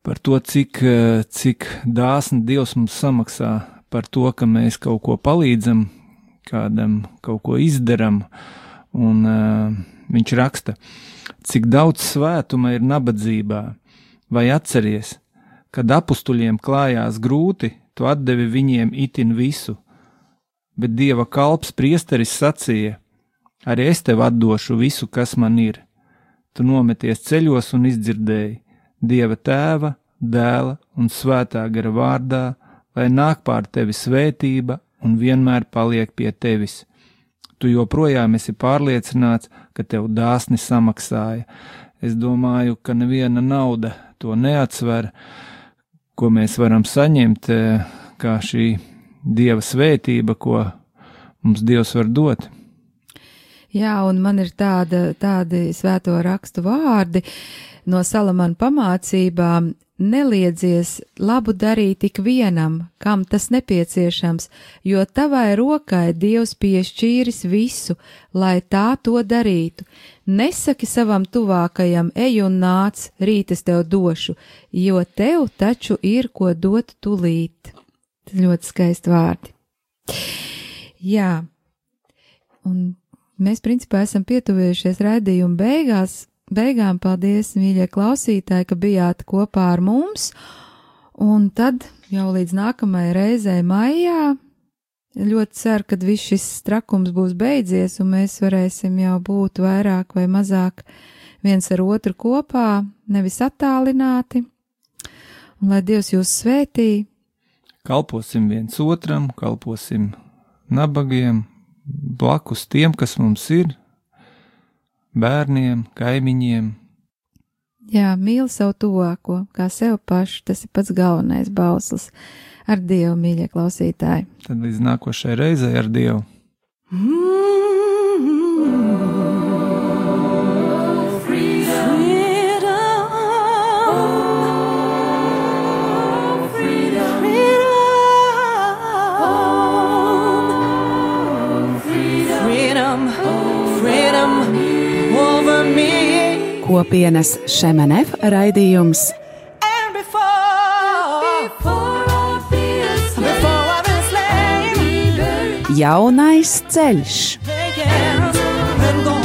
B: par to, cik, eh, cik dāsni Dievs mums samaksā par to, ka mēs kaut ko palīdzam, kādam kaut ko izdaram, un uh, viņš raksta, cik daudz svētuma ir nabadzībā, vai atceries, kad apustuļiem klājās grūti, tu atdevi viņiem itin visu, bet dieva kalps priesteris sacīja: Arī es tev atdošu visu, kas man ir. Tu nometies ceļos un izdzirdēji dieva tēva, dēla un svētā gara vārdā, lai nāk pār tevi svētība un vienmēr paliek pie tevis. Tu joprojām esi pārliecināts, ka tev dāsni samaksāja. Es domāju, ka neviena nauda to neatsver, ko mēs varam saņemt, eh, kā šī dieva svētība, ko mums dievs var dot.
C: Jā, un man ir tāda, tādi svēto rakstu vārdi no Salamana pamācībām. Neliedzies labu darīt ik vienam, kam tas nepieciešams, jo tavai rokai Dievs piešķīris visu, lai tā to darītu. Nesaki savam tuvākajam, ej un nāc, rīt es tev došu, jo tev taču ir ko dot tulīt. Ļoti skaisti vārdi. Jā, un mēs principā esam pietuvējušies raidījuma beigās. Beigām paldies, mīļie klausītāji, ka bijāt kopā ar mums, un tad jau līdz nākamajai reizei maijā ļoti ceru, ka viss šis trakums būs beidzies, un mēs varēsim jau būt vairāk vai mazāk viens ar otru kopā, nevis attālināti. Un lai Dievs jūs svētī,
B: kalposim viens otram, kalposim nabagiem, blakus tiem, kas mums ir, bērniem, kaimiņiem.
C: Jā, mīli savu tuvāko, kā sev pašu, tas ir pats galvenais bauslis. Ar Dievu, mīļie klausītāji!
B: Tad līdz nākošajai reizei ar Dievu!
A: Kopienas Šemenef raidījums Jaunais ceļš.
G: gone.